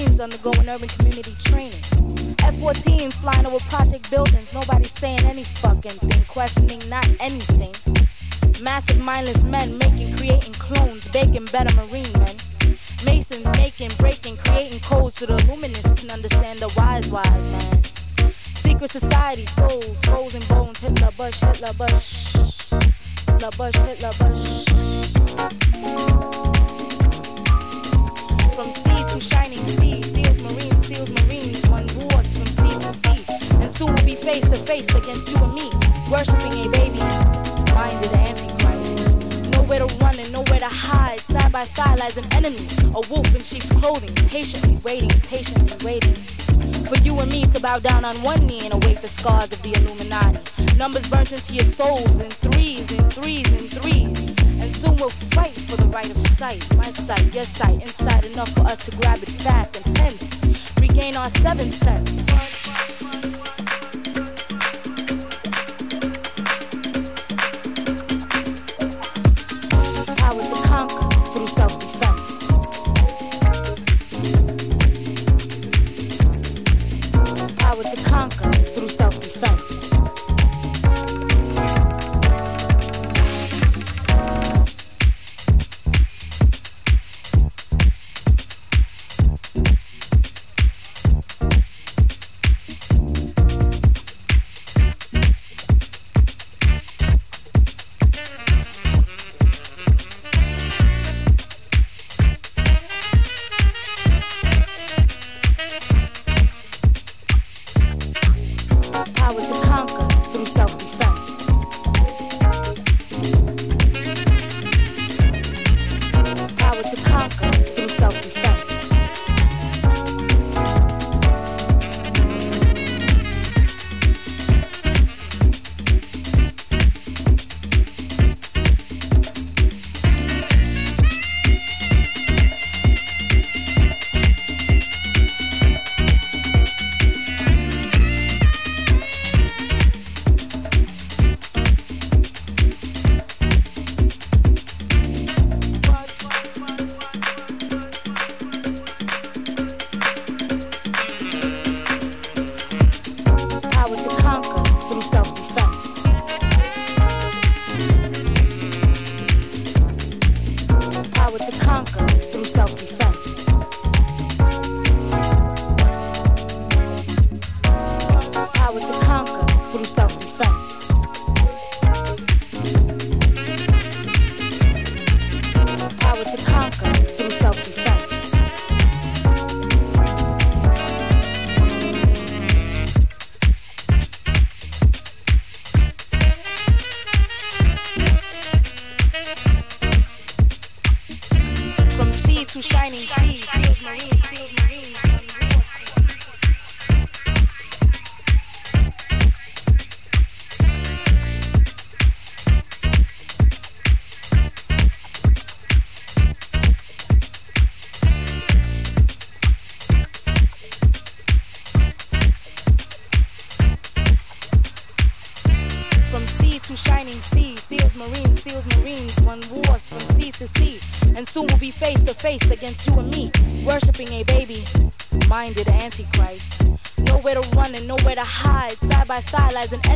bow down on one knee and await the scars of the Illuminati. Numbers burnt into your souls in threes and threes and threes. And soon we'll fight for the right of sight. My sight, yes sight, inside enough for us to grab it fast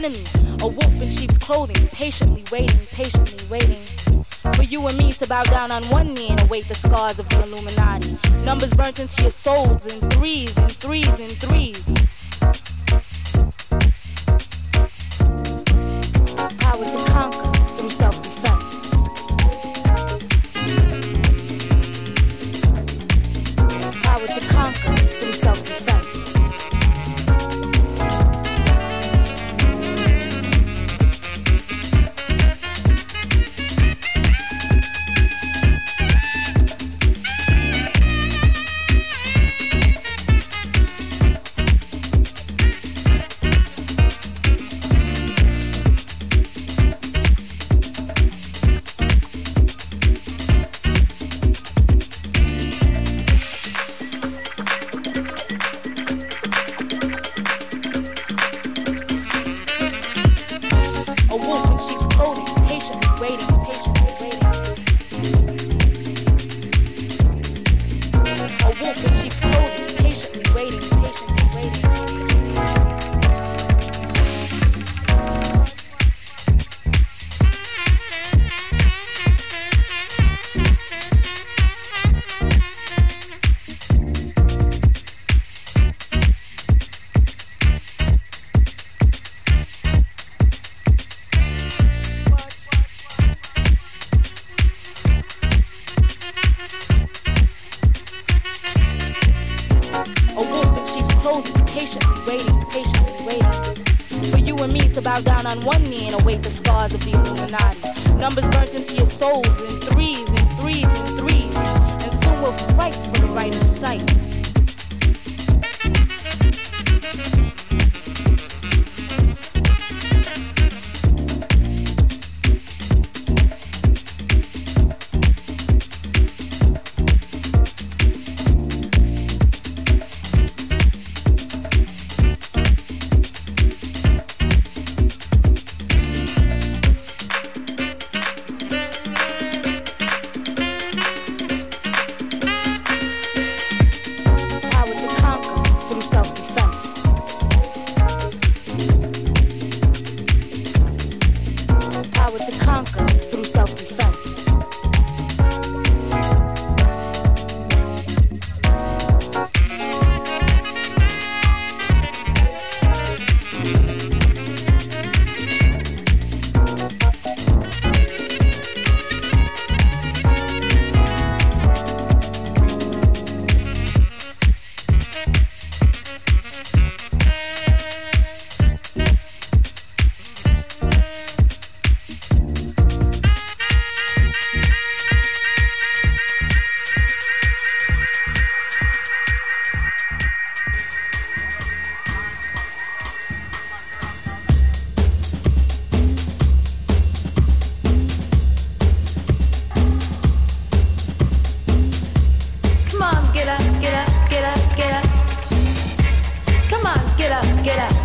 A wolf in sheep's clothing, patiently waiting, patiently waiting. For you and me to bow down on one knee and await the scars of the Illuminati. Numbers burnt into your souls in threes and threes get up,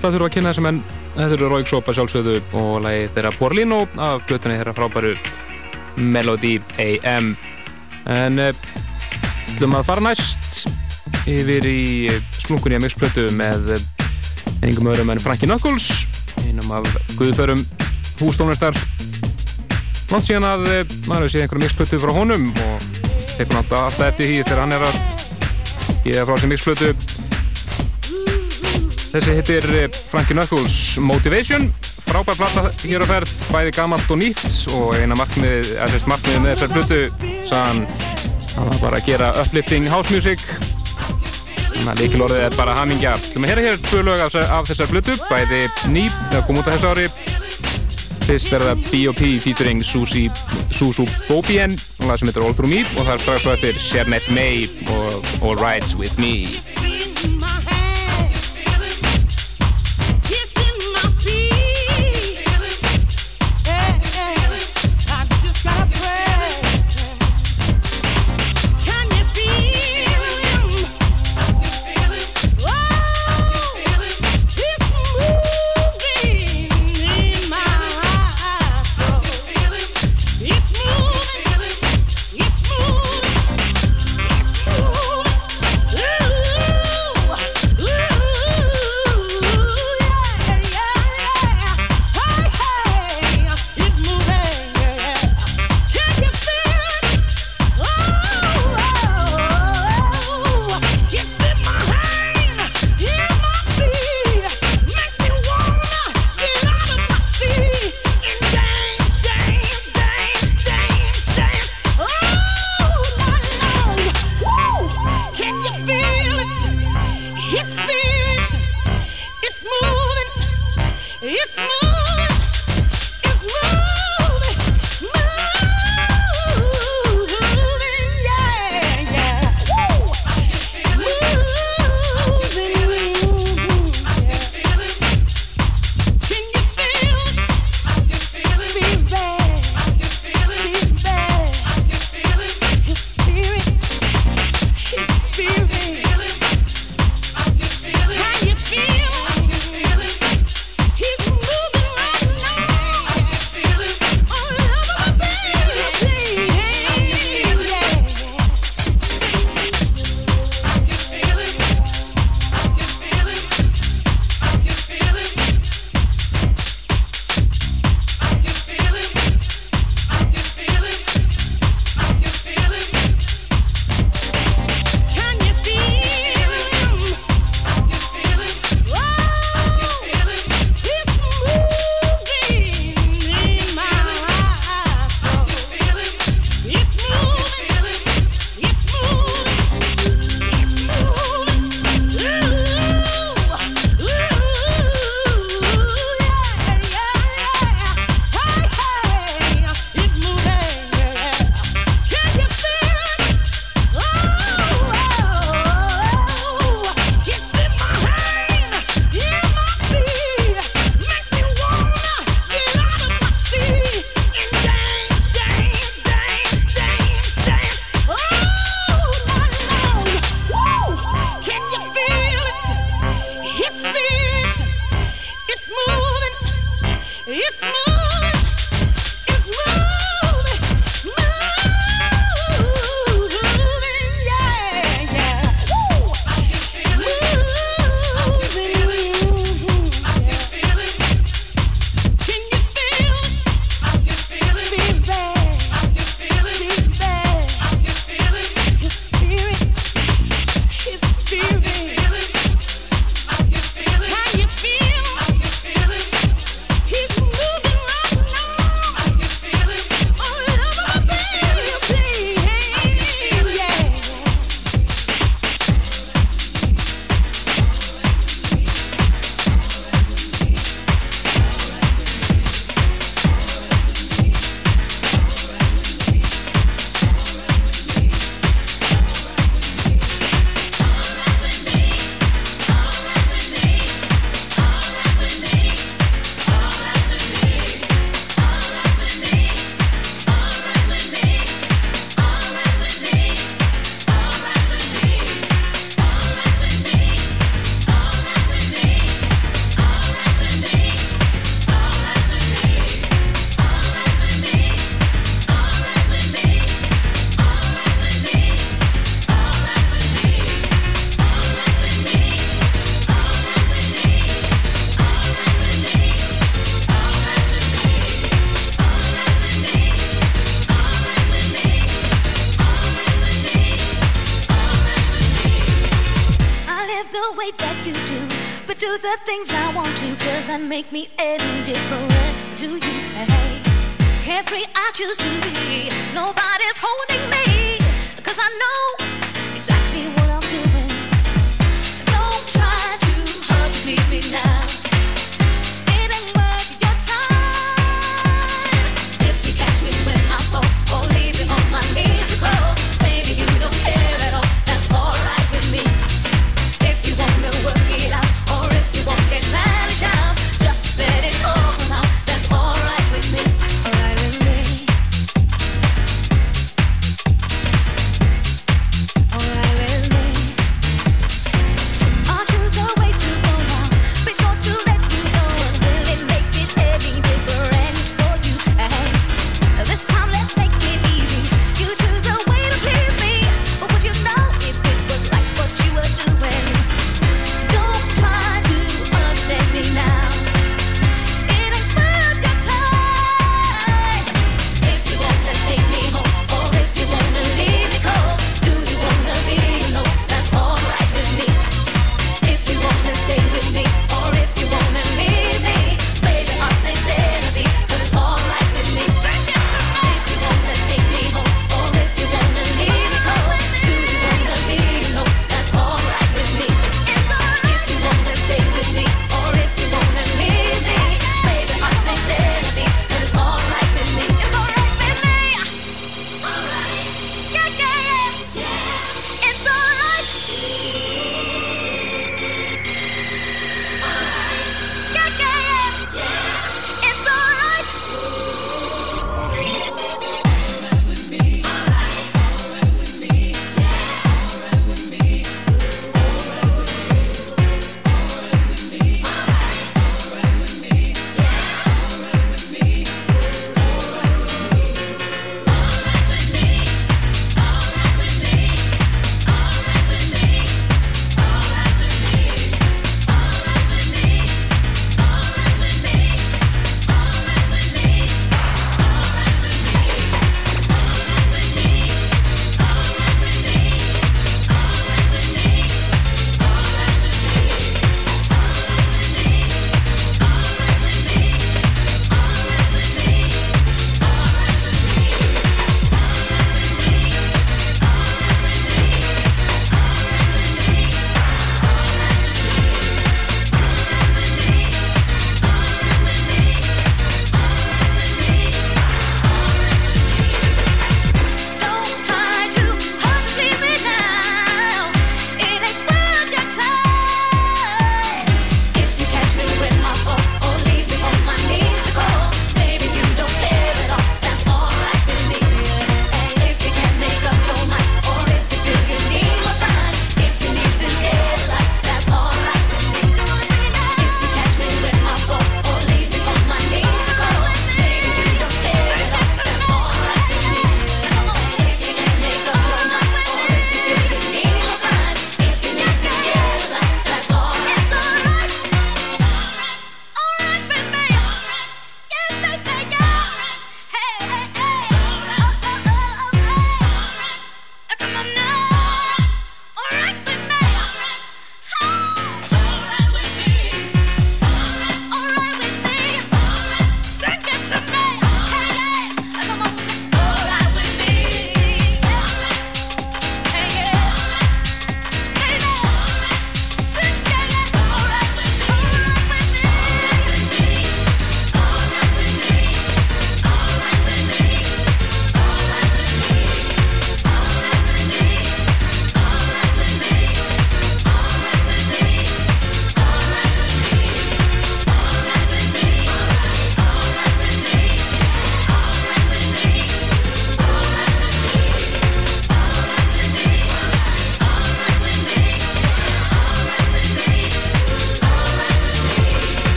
Að þurfa að kynna þessum en þetta eru Róik Sopa sjálfsögðu og lagi þeirra Porlino af blötunni þeirra frábæru Melody AM en uh, ætlum að fara næst yfir í splunkunni að mixplötu með uh, engum öðrum en Frankie Knuckles einum af guðförum hústónlistar. Langt síðan að maður sé einhverjum mixplötu frá honum og tekur hann alltaf eftir því þegar hann er að geða frá sér mixplötu Þessi hittir eh, Frankie Knuckles Motivation. Frábær platta hér á ferð, bæði gamalt og nýtt. Og eina markmið, sérst markmið með þessar flutu sann það var bara að gera uplifting house music. Þannig að líkilorðið er bara hamingja. Þú með hér hér tvö lög af, af þessar flutu bæði ný, það kom út á þessu ári. Fyrst er það B.O.P. featuring Susu Bobien og það sem heitir All Through Me. Og það er strax svo eftir Shernet May og All Rights With Me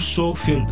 começou o.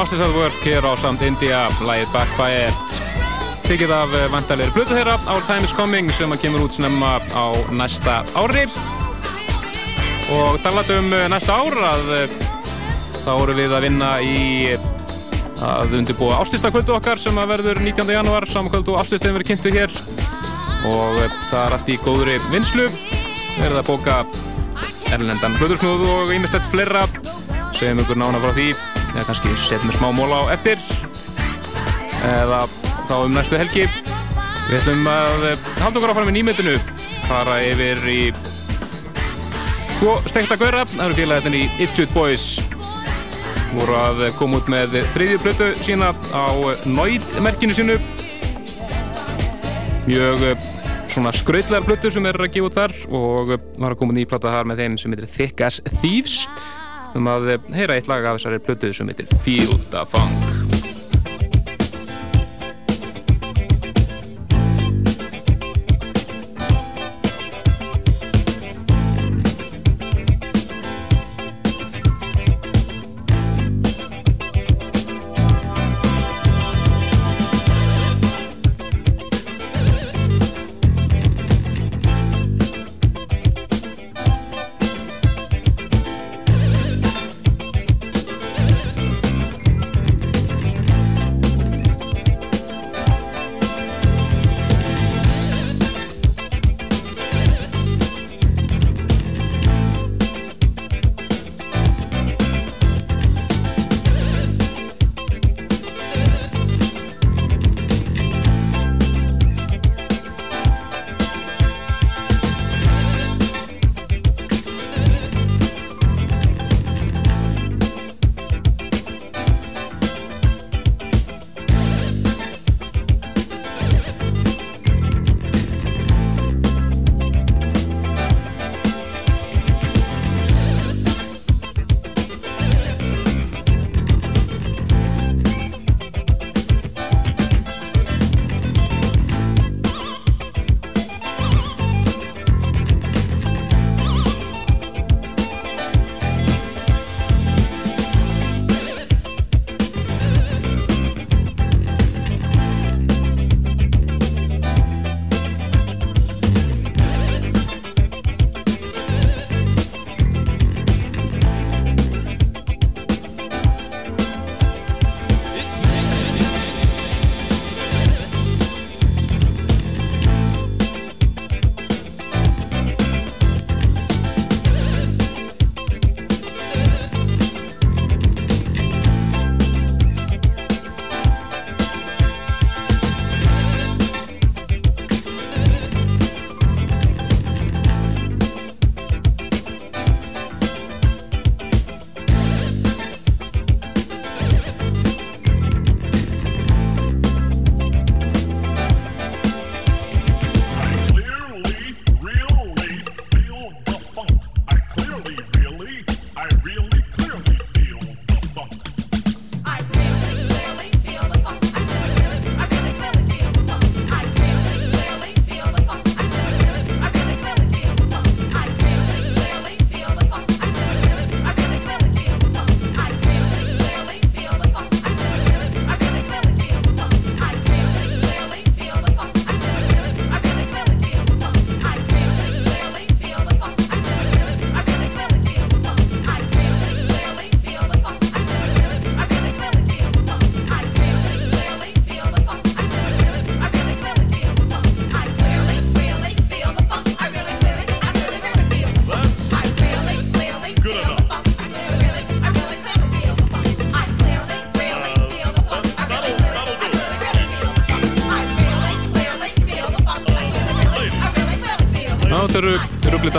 Masters at Work hér á samt India, lægið Backfired Þykir af vantarleiri blötu þeirra. Our Time is Coming sem kemur út snemma á næsta ári. Og talat um eh, næsta ár að eh, þá vorum við að vinna í eh, að undirbúa ástistakvöldu okkar sem að verður 19. janúar. Samankvöldu og ástistegin verður kynntu hér. Og eh, það er allt í góðri vinslu verður að bóka erlendan hlutursnúð og ímestett fleira. Segjum ykkur nána frá því eða kannski setjum við smá móla á eftir. Eða þá um næstu helgi. Við ætlum að eh, halda okkur áfram í nýmyndinu fara yfir í tvo stekta gauðra það eru félagarnir í Itchut Boys. Voru að koma út með þriðju blötu sína á Noid-merkinu sínu. Mjög eh, svona skrautlegar blötu sem er að gefa út þar. Og var að koma ný plata þar með þeim sem heitir Thick as Thieves um að heyra eitt lag af þessari blötu sem heitir Feel the Funk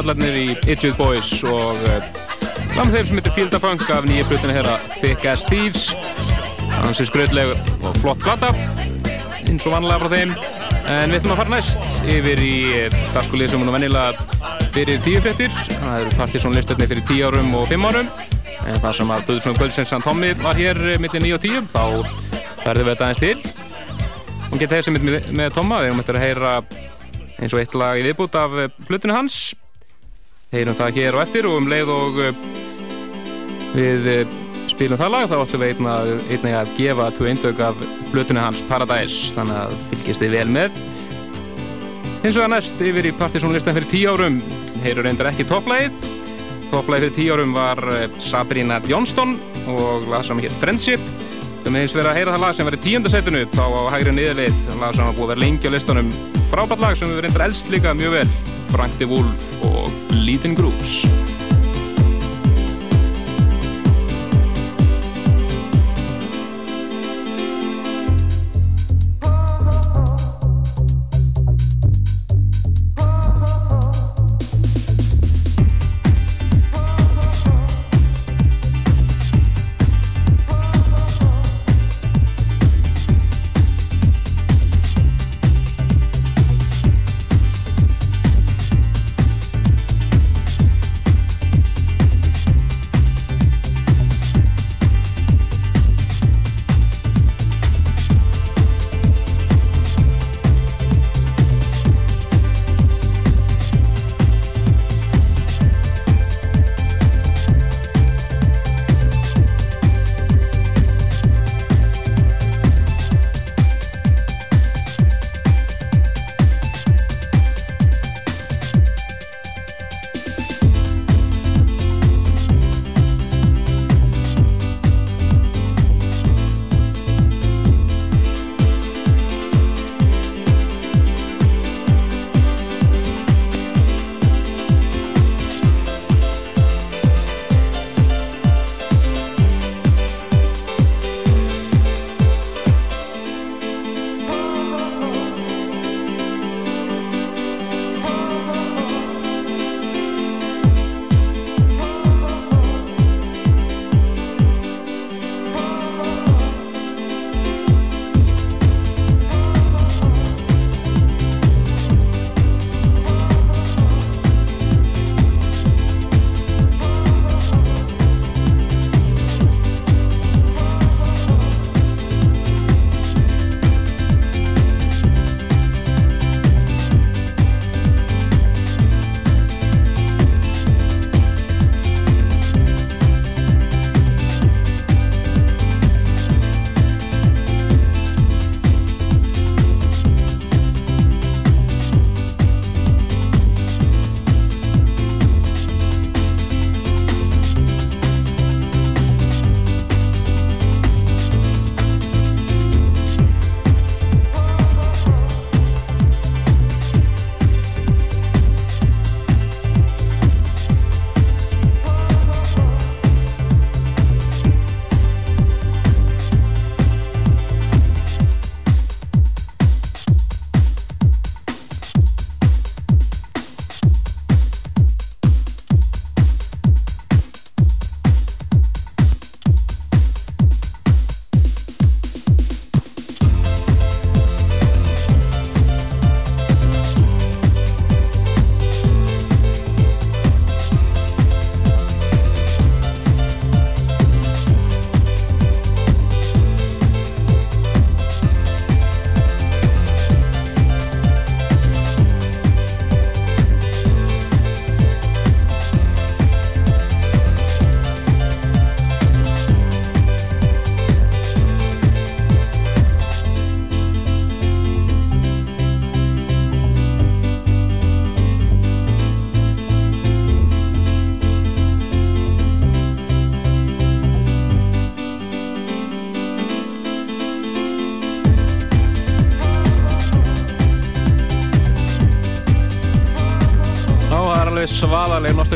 rugglitallarnir í Itched Boys og uh, lamð þeim sem heitir Field of Funk af nýja blutinu hér að Thick as Thieves. Hansi skrautlegur og flott plata eins og vanlega frá þeim. En við ætlum að fara næst yfir í dagskulið sem hún er vennilega fyrir tíu frettir það eru Partiðsson listarni fyrir tíu árum og fimm árum. En það sem að Böðursson Guðsins San Tommi var hér millir 9 og 10 þá verðum við þetta aðeins til. Og geta þessi með, með Tomma við erum eftir að heyra eins og eitt lag í viðbútt af plötunni hans heyrum það hér og eftir og um leið og við spilum það lag þá ætlum við einnig að gefa tvö eindök af blötunni hans Paradise þannig að fylgist þið vel með. Hins vegar næst yfir í partysónlistan fyrir tíu árum heyrur reyndar ekki topplægið. Topplægið fyrir tíu árum var eh, Sabrina Johnston og lag sem hétt Friendship. Við meðins verið að heyra það lag sem verið tíundasettinu þá á hægri niðurlið, lag sem var búið að vera lengi á listanum. Frábært lag sem við reyndar elst líka mjög vel Frank de Wolf og Leading Groups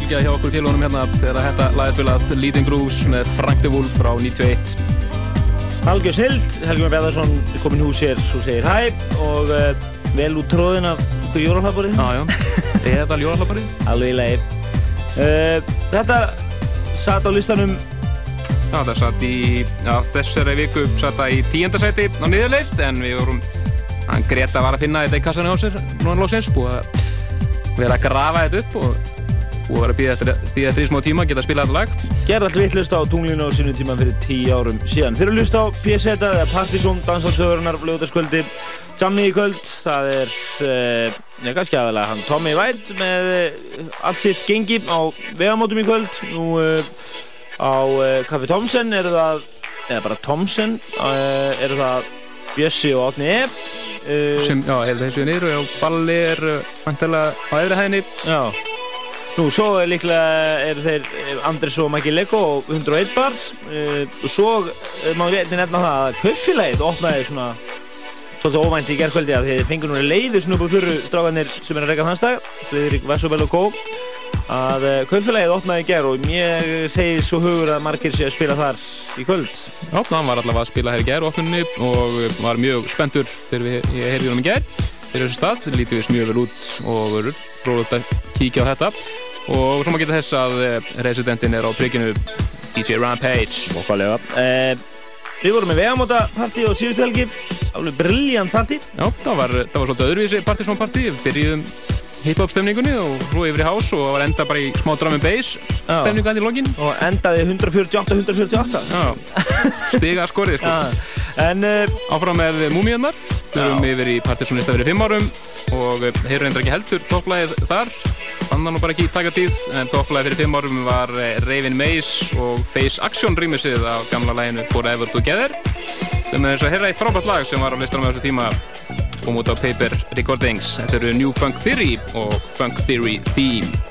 nostalgía hjá okkur félagunum hérna þegar þetta lagið spilað. Leading Grooves með Frank de Wolf frá 91 Algjör Sild, Helgjum Beðarsson komin hús hér, svo segir hæ og uh, vel út tróðin af ykkur jólahlaðborið Já, já, er þetta jólahlaðborið? [LAUGHS] Alveg í lagi. Uh, Þetta satt á listanum. Já, það satt í, já, þessari viku satt það í tíundasæti á niðurleið en við vorum, hann Greta var að finna þetta í kassanum á sér, núna lóksins, búið að vera að grafa þetta upp og að vera að býða eftir í smá tíma að geta að spila þetta lag. Gerði allt vittlust á tunglinu á sínum tíma fyrir tíu árum síðan. Þeir eru hlust á PSETA eða Partizón, Dansátöðurnar, lögutaskvöldi, Jammi í kvöld. Það er, uh, já, kannski aðalega hann Tommy White með uh, allt sitt gengi á vegamótum í kvöld. Nú uh, Á uh, Kaffi Thomsen eru það, eða bara Thomsen, uh, eru það Bjössi og Átni E. Uh, sem, já, hefur þessu niður og balli er vantilega á efri hæðinni Já. Nú, svo er líklega eru þeir eh, Andris og Maggi Lego og 101 bars. Uh, og svo uh, má við einnig nefna það að kaufélagið opnaði svona svolítið óvænt í gerðkvöldi að þeir fengur núna leiði svona upp á þurru strákanir sem er að reyka þann stað Friðrik Vessobel og Kó að uh, kaufélagið opnaði í gerð og mér segir svo hugur að margir sé að spila þar í kvöld. Já, hann var allavega að spila hér í gær opnunni og var mjög spenntur þegar ég heyrði hann í gær. Fyrir þessu stað, lítið við mjög vel út og verður fróðult að kíkja á þetta og svo má geta þess að eh, residentin er á prikkinu DJ Rampage. Okkarlega uh, Við vorum með vegamóta partí á síðustu helgi. Alveg brilljant partí Já, það var, það var svolítið öðruvísi partysón partí við byrjuðum hip-hop stemningunni og svo yfir í hás og það var enda bara í smá drum and bass stemningu hann í lokin. Og endaði 148-148 Já, stiga skorið sko. En uh, áfram með Múmiðnar við erum yfir í partysónista fyrir fimm árum og heyrðu endur ekki heldur topplæðið þar fann það nú bara ekki taka tíð en topplæðið fyrir fimm árum var eh, Raven Maze og Face Action rýmisið á gamla læginu Forever Together. Sem er þess að heyra eitt frábært lag sem var á listanum á þessu tíma. Kom út á Paper Recordings. Þetta eru New Funk Theory og Funk Theory Theme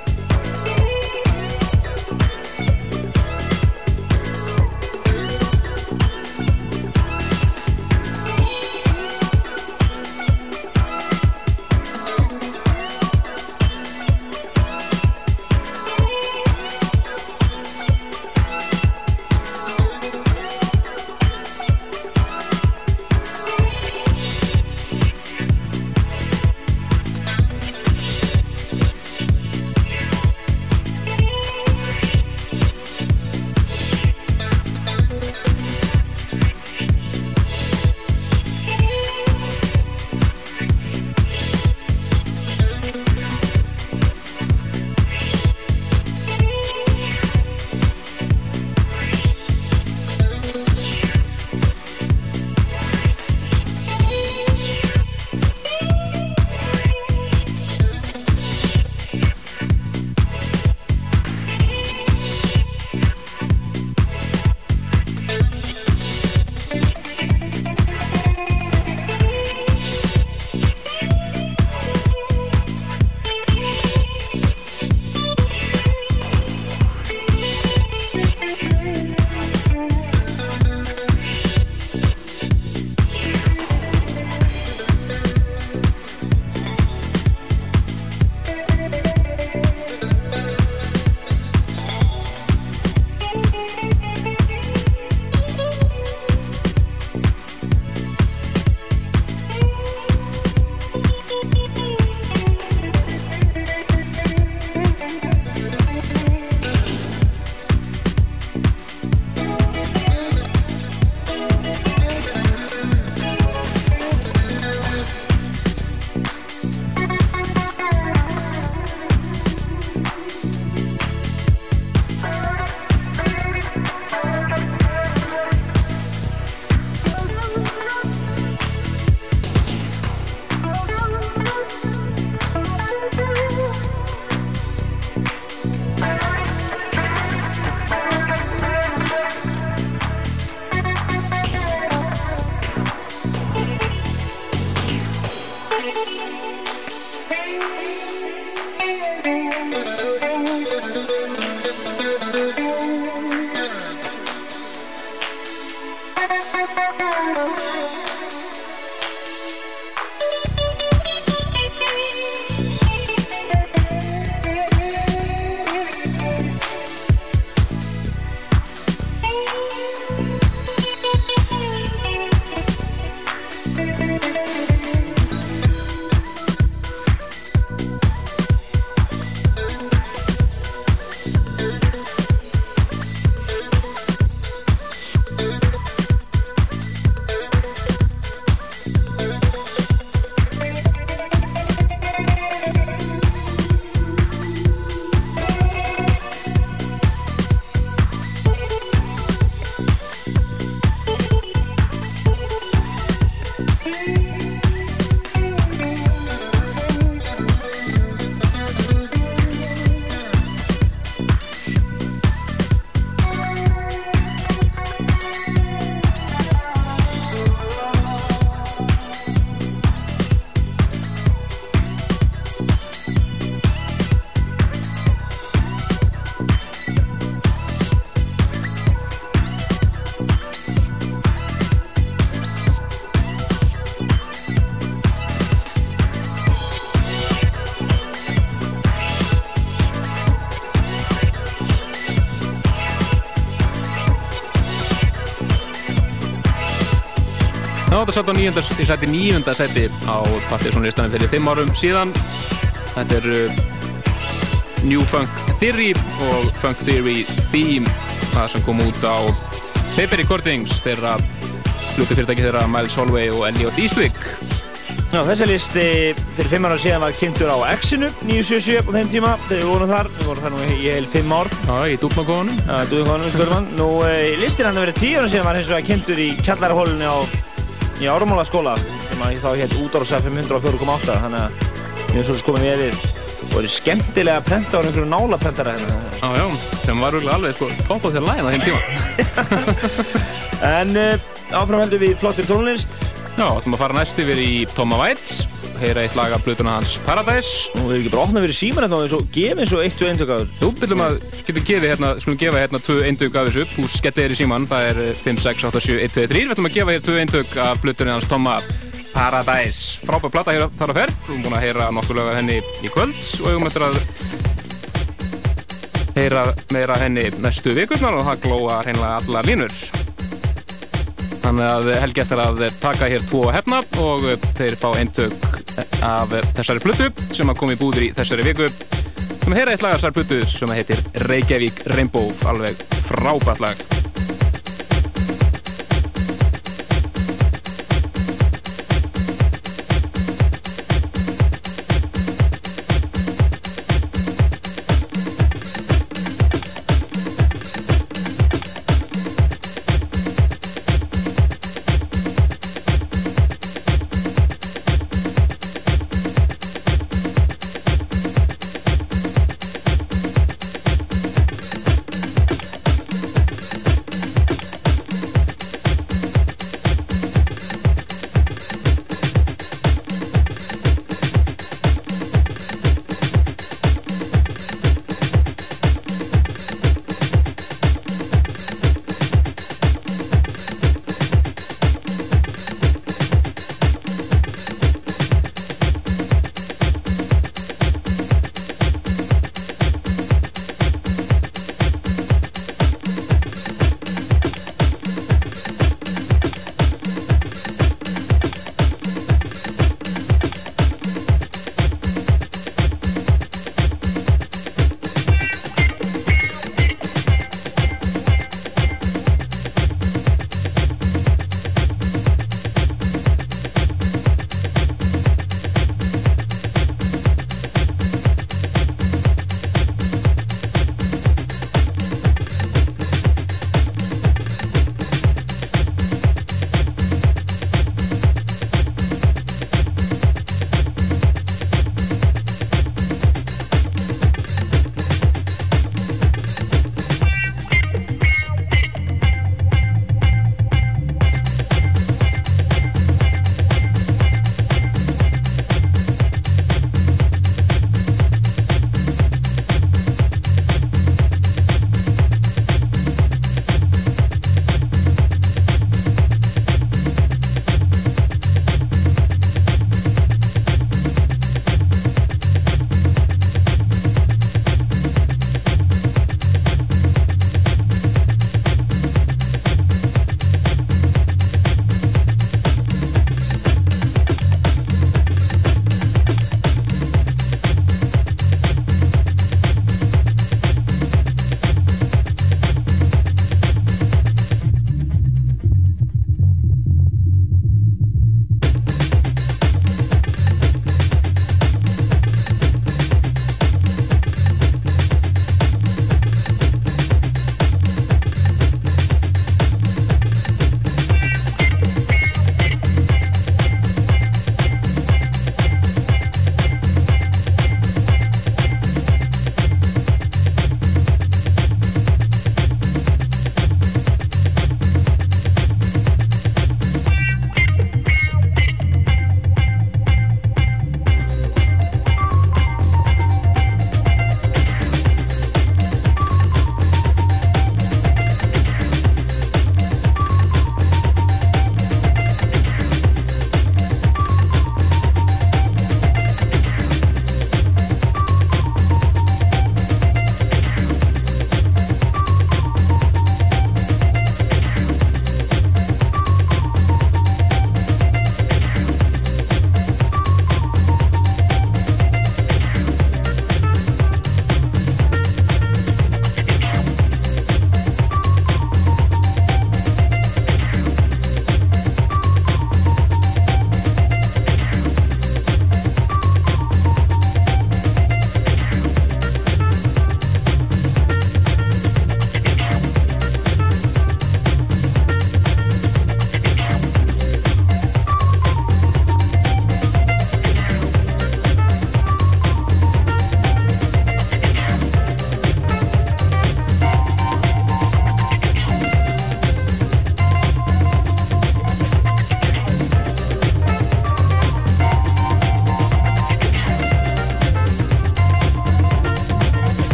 satt á nýjönda, ég sætti nýjönda seti á Partiðsson-listanum fyrir fimm árum síðan. Þetta er uh, New Funk Theory og Funk Theory Theme, það sem kom út á Paper Recordings þeirra hluti fyrirtæki þeirra Miles Solway og Elliot Eastwick. Já, þessi listi fyrir fimm ára síðan var kynntur á X-inu 977 á þeim tíma þegar við vorum þar, við vorum þar nú í heil fimm ár Já, í dúpnakóðunum Já, dúpnakóðunum, spurðum Nú, e, listin hann að vera tíu ára síðan var hins vegar kynntur í kjallarahólunni á í Árumála skóla sem að þá hétt útársa 504.8 þannig að við erum svo skoðum við við og eru skemmtilega að prenta á einhverju nálaprentara hérna. Já, já, sem var örugglega alveg sko topp á þér lægin á þeim tíma. [LAUGHS] En uh, áfram heldur við flottir tónlist. Já, ætlum að fara næst yfir í Toma White, heyra eitt lag af blutuna hans Paradise. Nú hefur ekki bara opnað fyrir síman hérna og eins og gefið svo eitt, tvö eintökaður Jú, viljum að, getum gefið hérna, skulum gefa hérna tvö eindug af þessu, þú skellið þér í síman, það er eh, 5, 6, 8, 7, 1, 2, 3, við ætlum að gefa hér tvö eindug af blutunni hans Toma Paradise. Frábær plata hér þar að ferð, við erum búin að heyra af henni í kvöld og við eftir að heyra meira af henni næstu vikurnar og það glóa hreinlega allar línur. Þannig að Helgi eftir að taka hér tvo hefna og þeir fá eintök af þessari plötu sem að koma í búður í þessari viku. Erum að heyra eitt lag af þessari plötu sem heitir Reykjavík Rainbow, alveg frábært lag.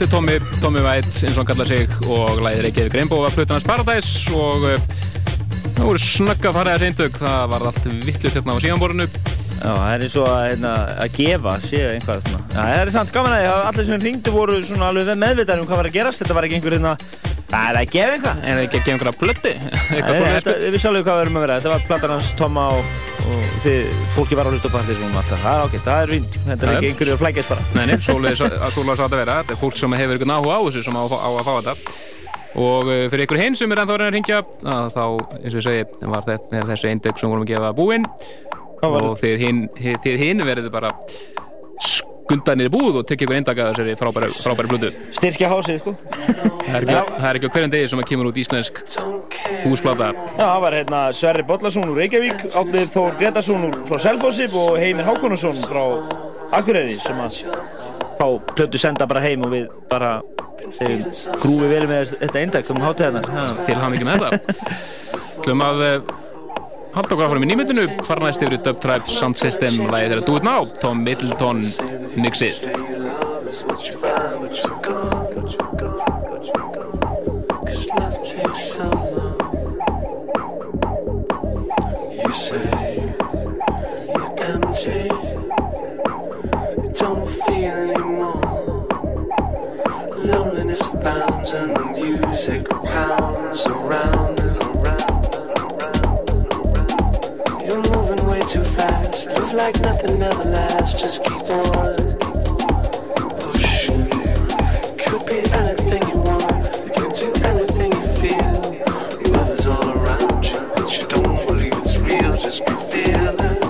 Þetta er Tommy, Tommy White, eins og hann kallar sig og læðir Reykjavík Rainbow af Plutunars Paradise og uh, það voru snögga fariðar eindök, það var allt vittlust hérna á síðanborinu Já, það er eins og að, hérna, að gefa séu einhvað svona. Já, það er samt gaman að að allir sem hringdu voru svona alveg meðvitaðir um hvað var að gerast. Þetta var ekki einhver hérna, það er að gefa eitthvað. En það ekki að gefa einhverja plötu? Eitthvað svona við alveg hvað við erum að vera. Þetta var platan hans Tomma og, og þið, fólki var að hlusta upp allir svona alltaf. Það er ágætt, það er fínt. Þetta er ekki einhverju að flækjast bara. Nei, nei, svoleiðis að svoleiðis átt að vera. Þetta er fólk sem hefur einhvern áhuga á þessu sem á, á að fá þetta. Og uh, fyrir ykkur hinn sem er ennþá að reyna að ringja, þá, eins og ég segi, var þetta, þessi eindök sem vorum að gefa búinn og þið hinn, hinn verður bara skuldanir í búð og tekja ykkur eindaka þessari frábæri, frábæri blödu. Styrkja hásið, sko. Það er ekki, það er ekki á hverjum degi sem að kemur út íslensk húsplata. Já, það var hérna Sverri Bollarsson úr Reykjavík, Átnið Þór Gretarsson úr frá Selfossi og Heimir Hákonarsson frá Akureyri sem að fá plötu senda bara heim og við bara um, grúfi vel með þetta eindag um hátíðarnar. Til hann ekki með þetta. [LAUGHS] Hlum að halda okkur áfram í nýmyndinu, hvar næst yfir Dub Tribe Sound System, lagið þeirra Do It Now, Tom Middleton, Nixit. Loneliness bounds and the music pounds around and fast, live like nothing ever lasts. Just keep on pushing. Could be anything you want. You can do anything you feel. Love is all around you, but you don't believe it's real. Just be fearless.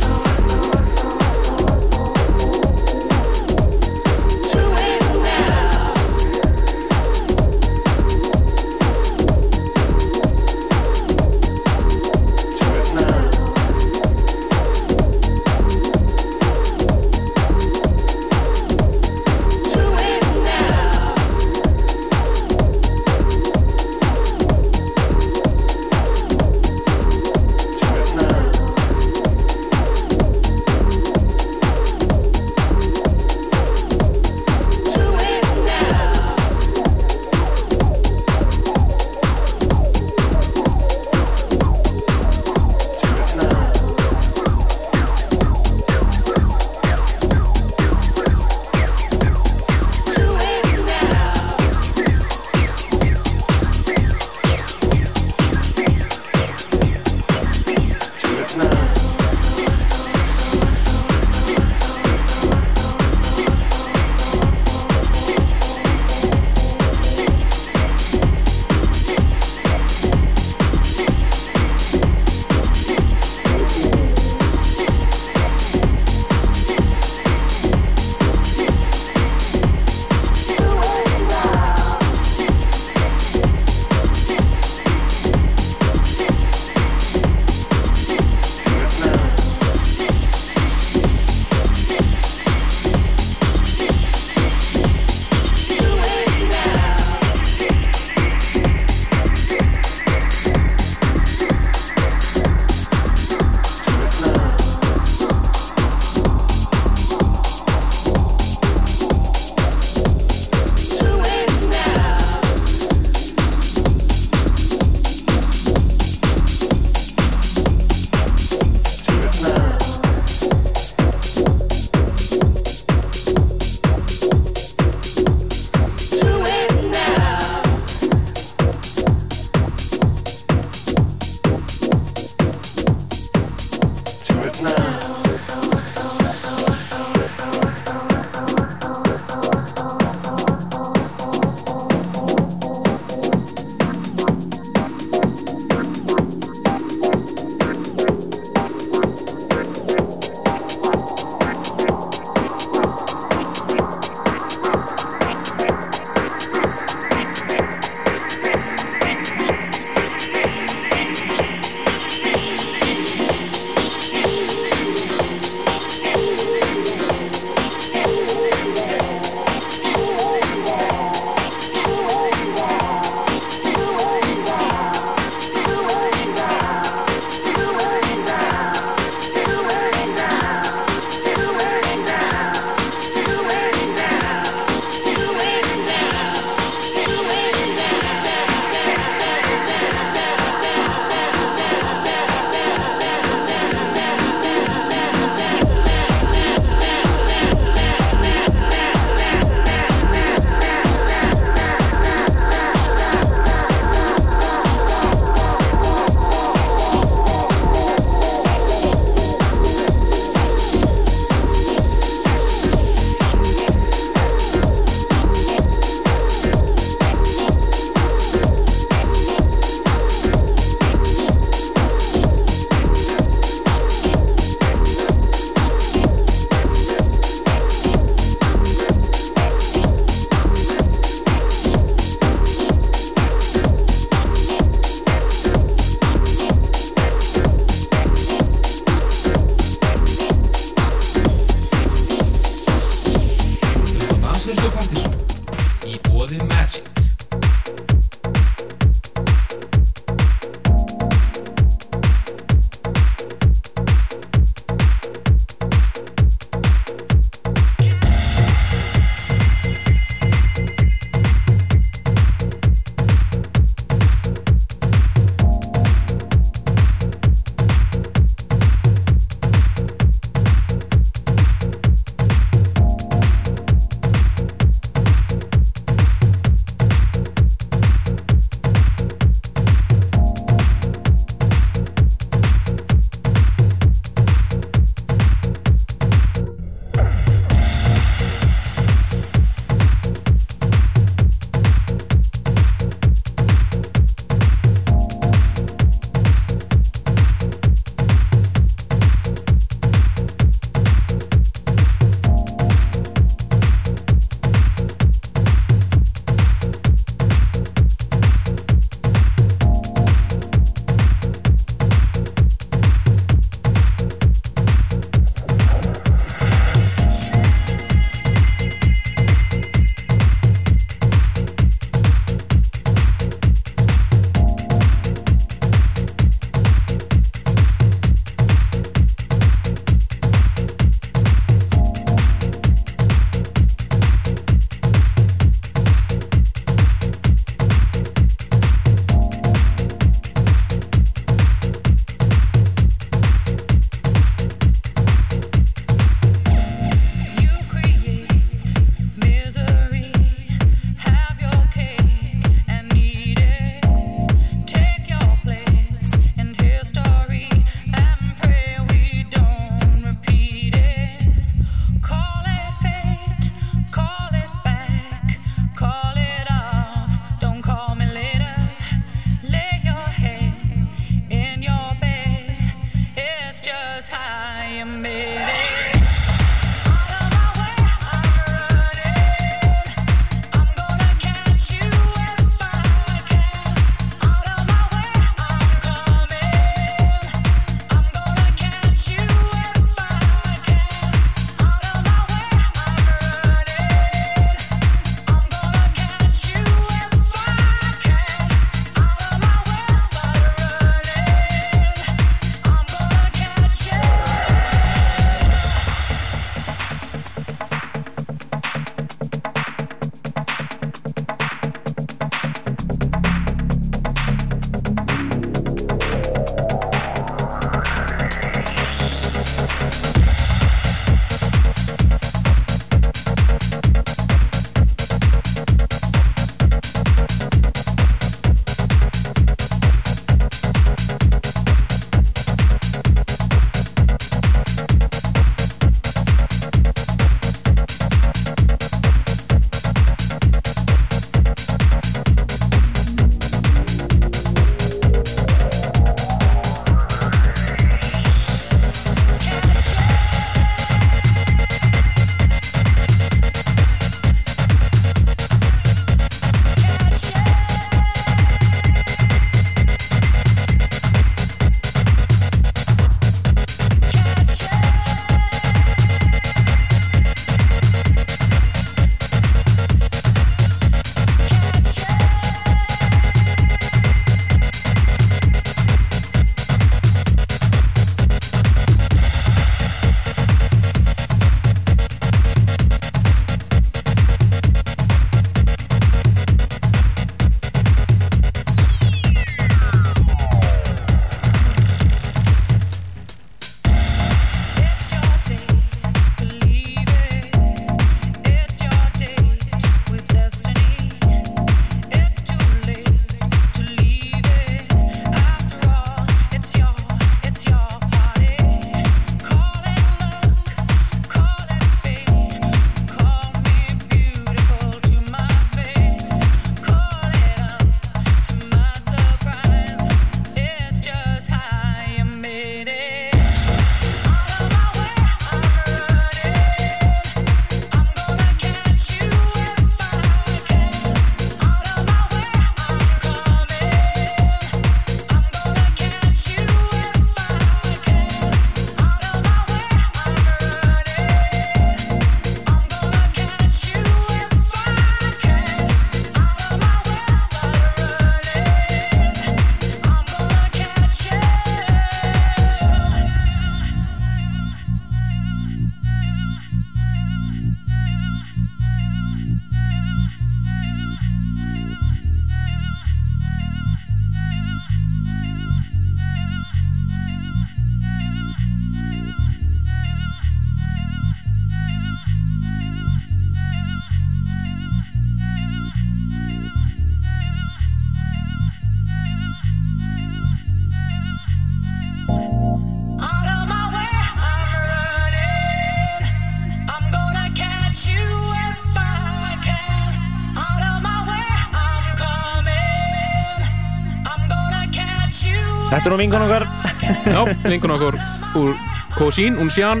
Þetta er nú vingun okkar. [LAUGHS] Já, vingun okkur úr Kosín, Unsjan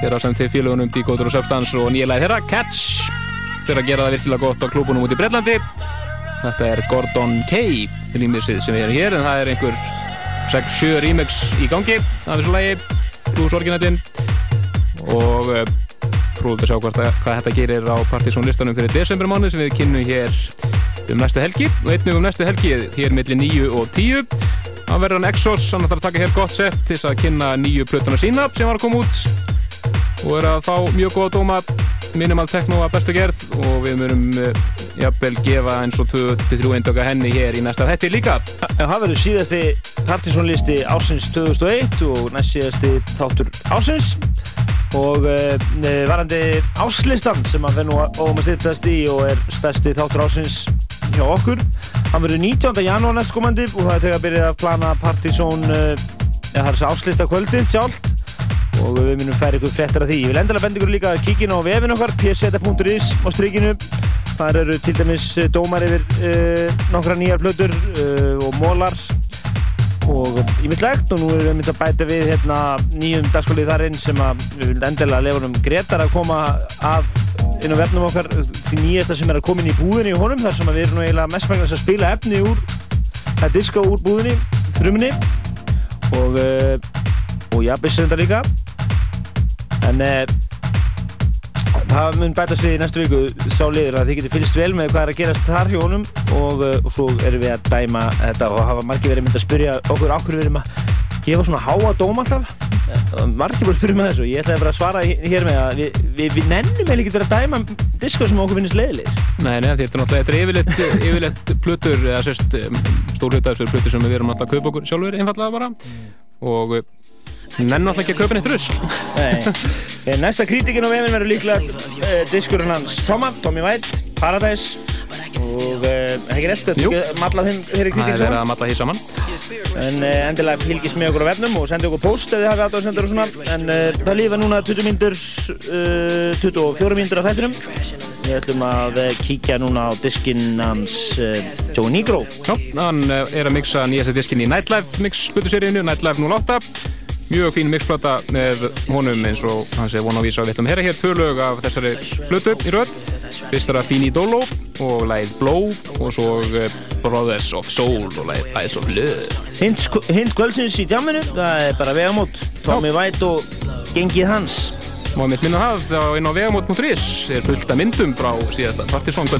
þeirra sem þeir félagunum Decoded og Substance og nýja lagi þeirra, Catch þeirra gera það virkilega gott á klúbunum út í Breitlandi Þetta er Gordon K rýmisið sem við erum hér en það er einhver 6-7 remix í gangi af þessu lagi, Blues Orginatinn og uh, trúið að sjá hvað, hvað þetta gerir á Partizón listanum fyrir desembermánu sem við kynnum hér um næstu helgi og einnig um næstu helgi hér millir 9 og 10 Það verður hann Exos, hann ætlar að taka hér gott sett til að kynna nýju plötuna sína sem var að koma út. Og er að fá mjög góða dóma minimal techno að bestu gerð. Og við myrum uh, jafnvel gefa eins og 2-3 eindöka henni hér í næsta hætti líka. En það verður síðasti Partizón listi ásins 2001 og næst síðasti þáttur ásins og uh, varandi áslistan sem að verður nú óum að styrtast í og er stærsti þáttur ásins hjá okkur hann verður 19. janúar næstkomandi og það er þegar að byrja að plana Partizón uh, ja, það er þessi áslista kvöldið sjálft. Og við munum færa ykkur fréttar af því. Ég vil endilega benda ykkur líka að kíkina á vefin okkar pseta.is á strykinu þar eru til dæmis uh, dómar yfir uh, nokkra nýjar plötur uh, og mólar og ímyndlegt og nú erum við mynd að bæta við hérna, nýjum dagskólið þar inn sem að við viljum endilega lefa um Gretar að koma að inn á vefnum okkar því nýjasta sem er að koma inn í búðinni í honum þar sem við erum eiginlega mestmægnast að spila efni úr að diska úr búðinni þrumunni og uh, og jafnveg sem þetta líka. En uh, það mun bætast við í næstu viku sá liður að þið getur fylgst vel með hvað er að gerast þar hjá honum. Og, uh, og svo erum við að dæma þetta og hafa margir verið mynd að spyrja okkur okkur við erum að gefa svona háa dóm alltaf margir búin að spyrja með þessu. Ég ætlaði bara að svara hér með að við, við, við nennum eða ekki verið að dæma diska sem okkur finnst leiðilegir Nei, nei, þetta er náttúrulega, þetta er yfirleitt, yfirleitt plutur, eða sérst, stór hluta þessu plutur sem við erum alltaf að kaupa okkur sjálfur einfallega bara. Og nennum alltaf ekki að kaupa neitt russ Nei, næsta kritikinn á vefinn verður líklega uh, diskurinn hans. Toma, Tommy White, Paradise og uh, ekki rétt, þetta er malla þeim þeirri kritikinn Það er verið að malla því saman. En uh, endilega fylgist með okkur á vefnum og sendi okkur post ef þið hafið átt að senda okkur svona. En uh, það lífa núna 20 mínútur uh, 24 mínútur á þættinum. Við ætlum að kíkja núna á diskinn hans Joe Negro Já, hann er að mixa nýjasta diskinn í Nightlife mix sputuseríinu, Nightlife 08 mjög fín mixplata með honum eins og hans er vona að vísa að við ætlum að heyra hér tvö lög af þessari plötu í rödd. Fyrst er að Fini Dolo og lagið Blow og svo uh, Brothers of Soul og lagið Eyes of Love Hint, hint kvöldsins í tjáminu, það er bara vegamót. Tommy White og gengið hans. Má ég mitt minna það þá inn á vegamót.is er fullt af myndum frá síðasta Partizón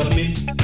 love me.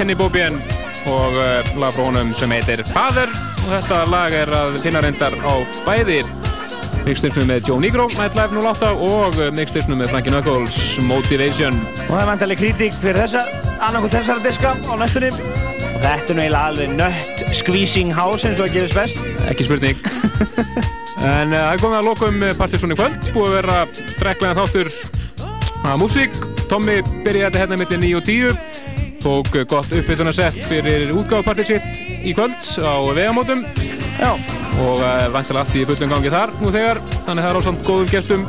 Kenny Bobien og uh, lag frá honum sem heitir Father og þetta lag er að finna reyndar á bæði mixturfnum með Joe Negro, Nightlife 08 og uh, mixturfnum með Frankie Knuckles, Motivation Og það er vantilega kritík fyrir þessa, annarkoð þessara diska á næstunni. Og þetta er nú eiginlega alveg nött squeezing house eins og að gefast best. Ekki spurning. [LAUGHS] en uh, það er komið að lokum Partiðsson í kvöld, búið að vera dreklega þáttur að músík. Tommy byrjaði þetta hérna millir 9 og 10, tók gott uppbytunarsett fyrir útgáðpartið sitt í kvöld á vegamótum. Já. Og uh, vantilega allt í fullum gangi þar nú þegar, þannig það er á samt góðum gestum.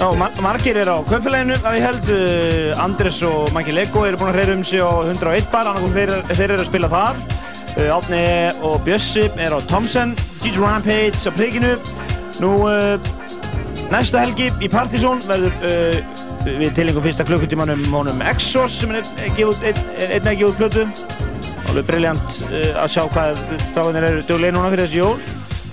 Já, mar margir eru á kvöldfélaginu að ég held. Uh, Andres og Maggi Lego eru búin að hreyra um sig á 101 bar, annarkoð þeir, þeir eru að spila þar. Uh, Átni og Bjössi er á Thompson, DJ Rampage á prikinu. Nú, uh, næsta helgi í Partizón verður við tilengum fyrsta klukkutímanum honum Exos sem er einn að gefa út plötu. Alveg briljant uh, að sjá hvað stráðinir eru duglega núna fyrir þessi jól.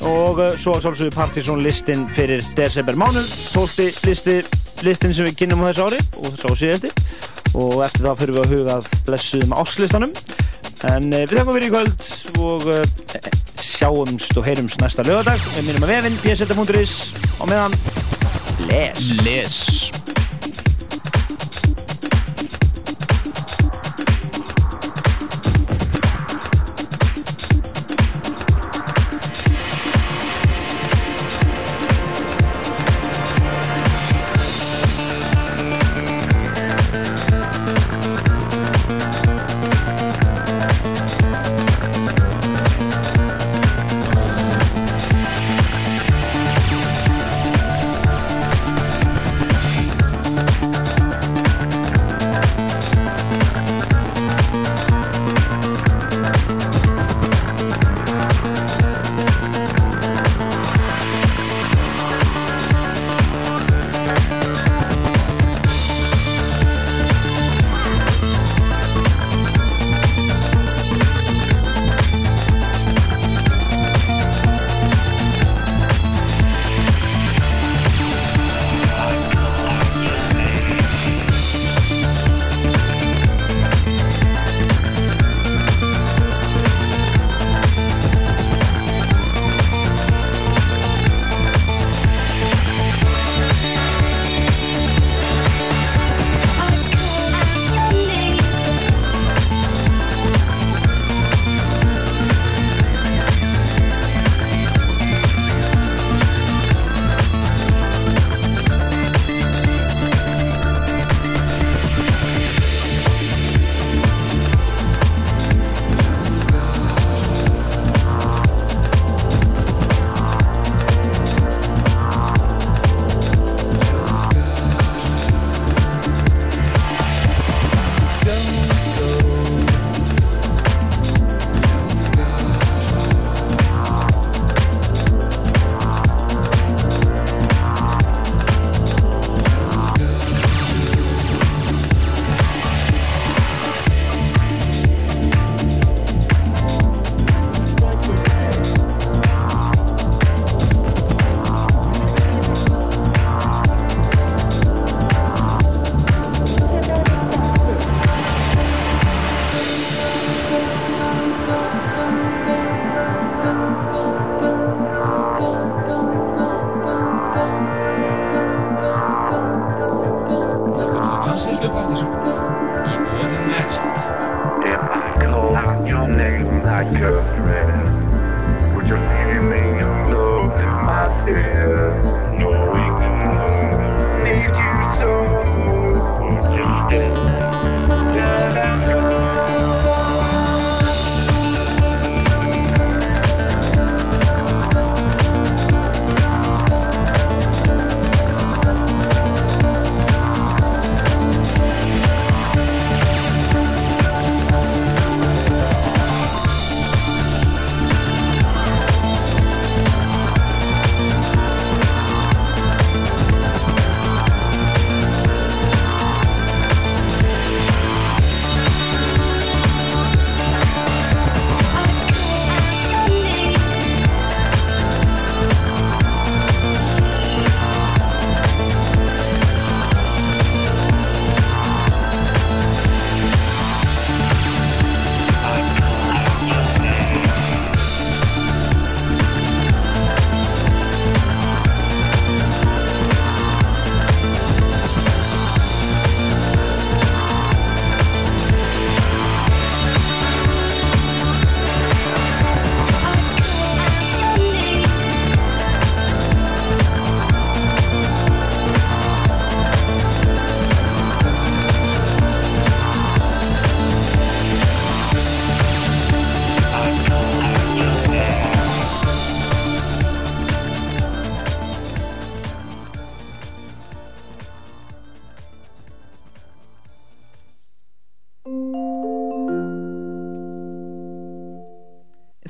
Og uh, svo svolítið Partizón listin fyrir desember mánuð. Tólti listi, listin sem við kynum á þessu ári og sá síðasti. Og eftir það fyrir við að huga að blessuðum áslistanum. En uh, við þakkum fyrir í kvöld og sjáumst og heyrumst næsta lögadag. Við minnum að vefinn, pseta.is og meðan les. Les.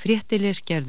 Fréttileg skerð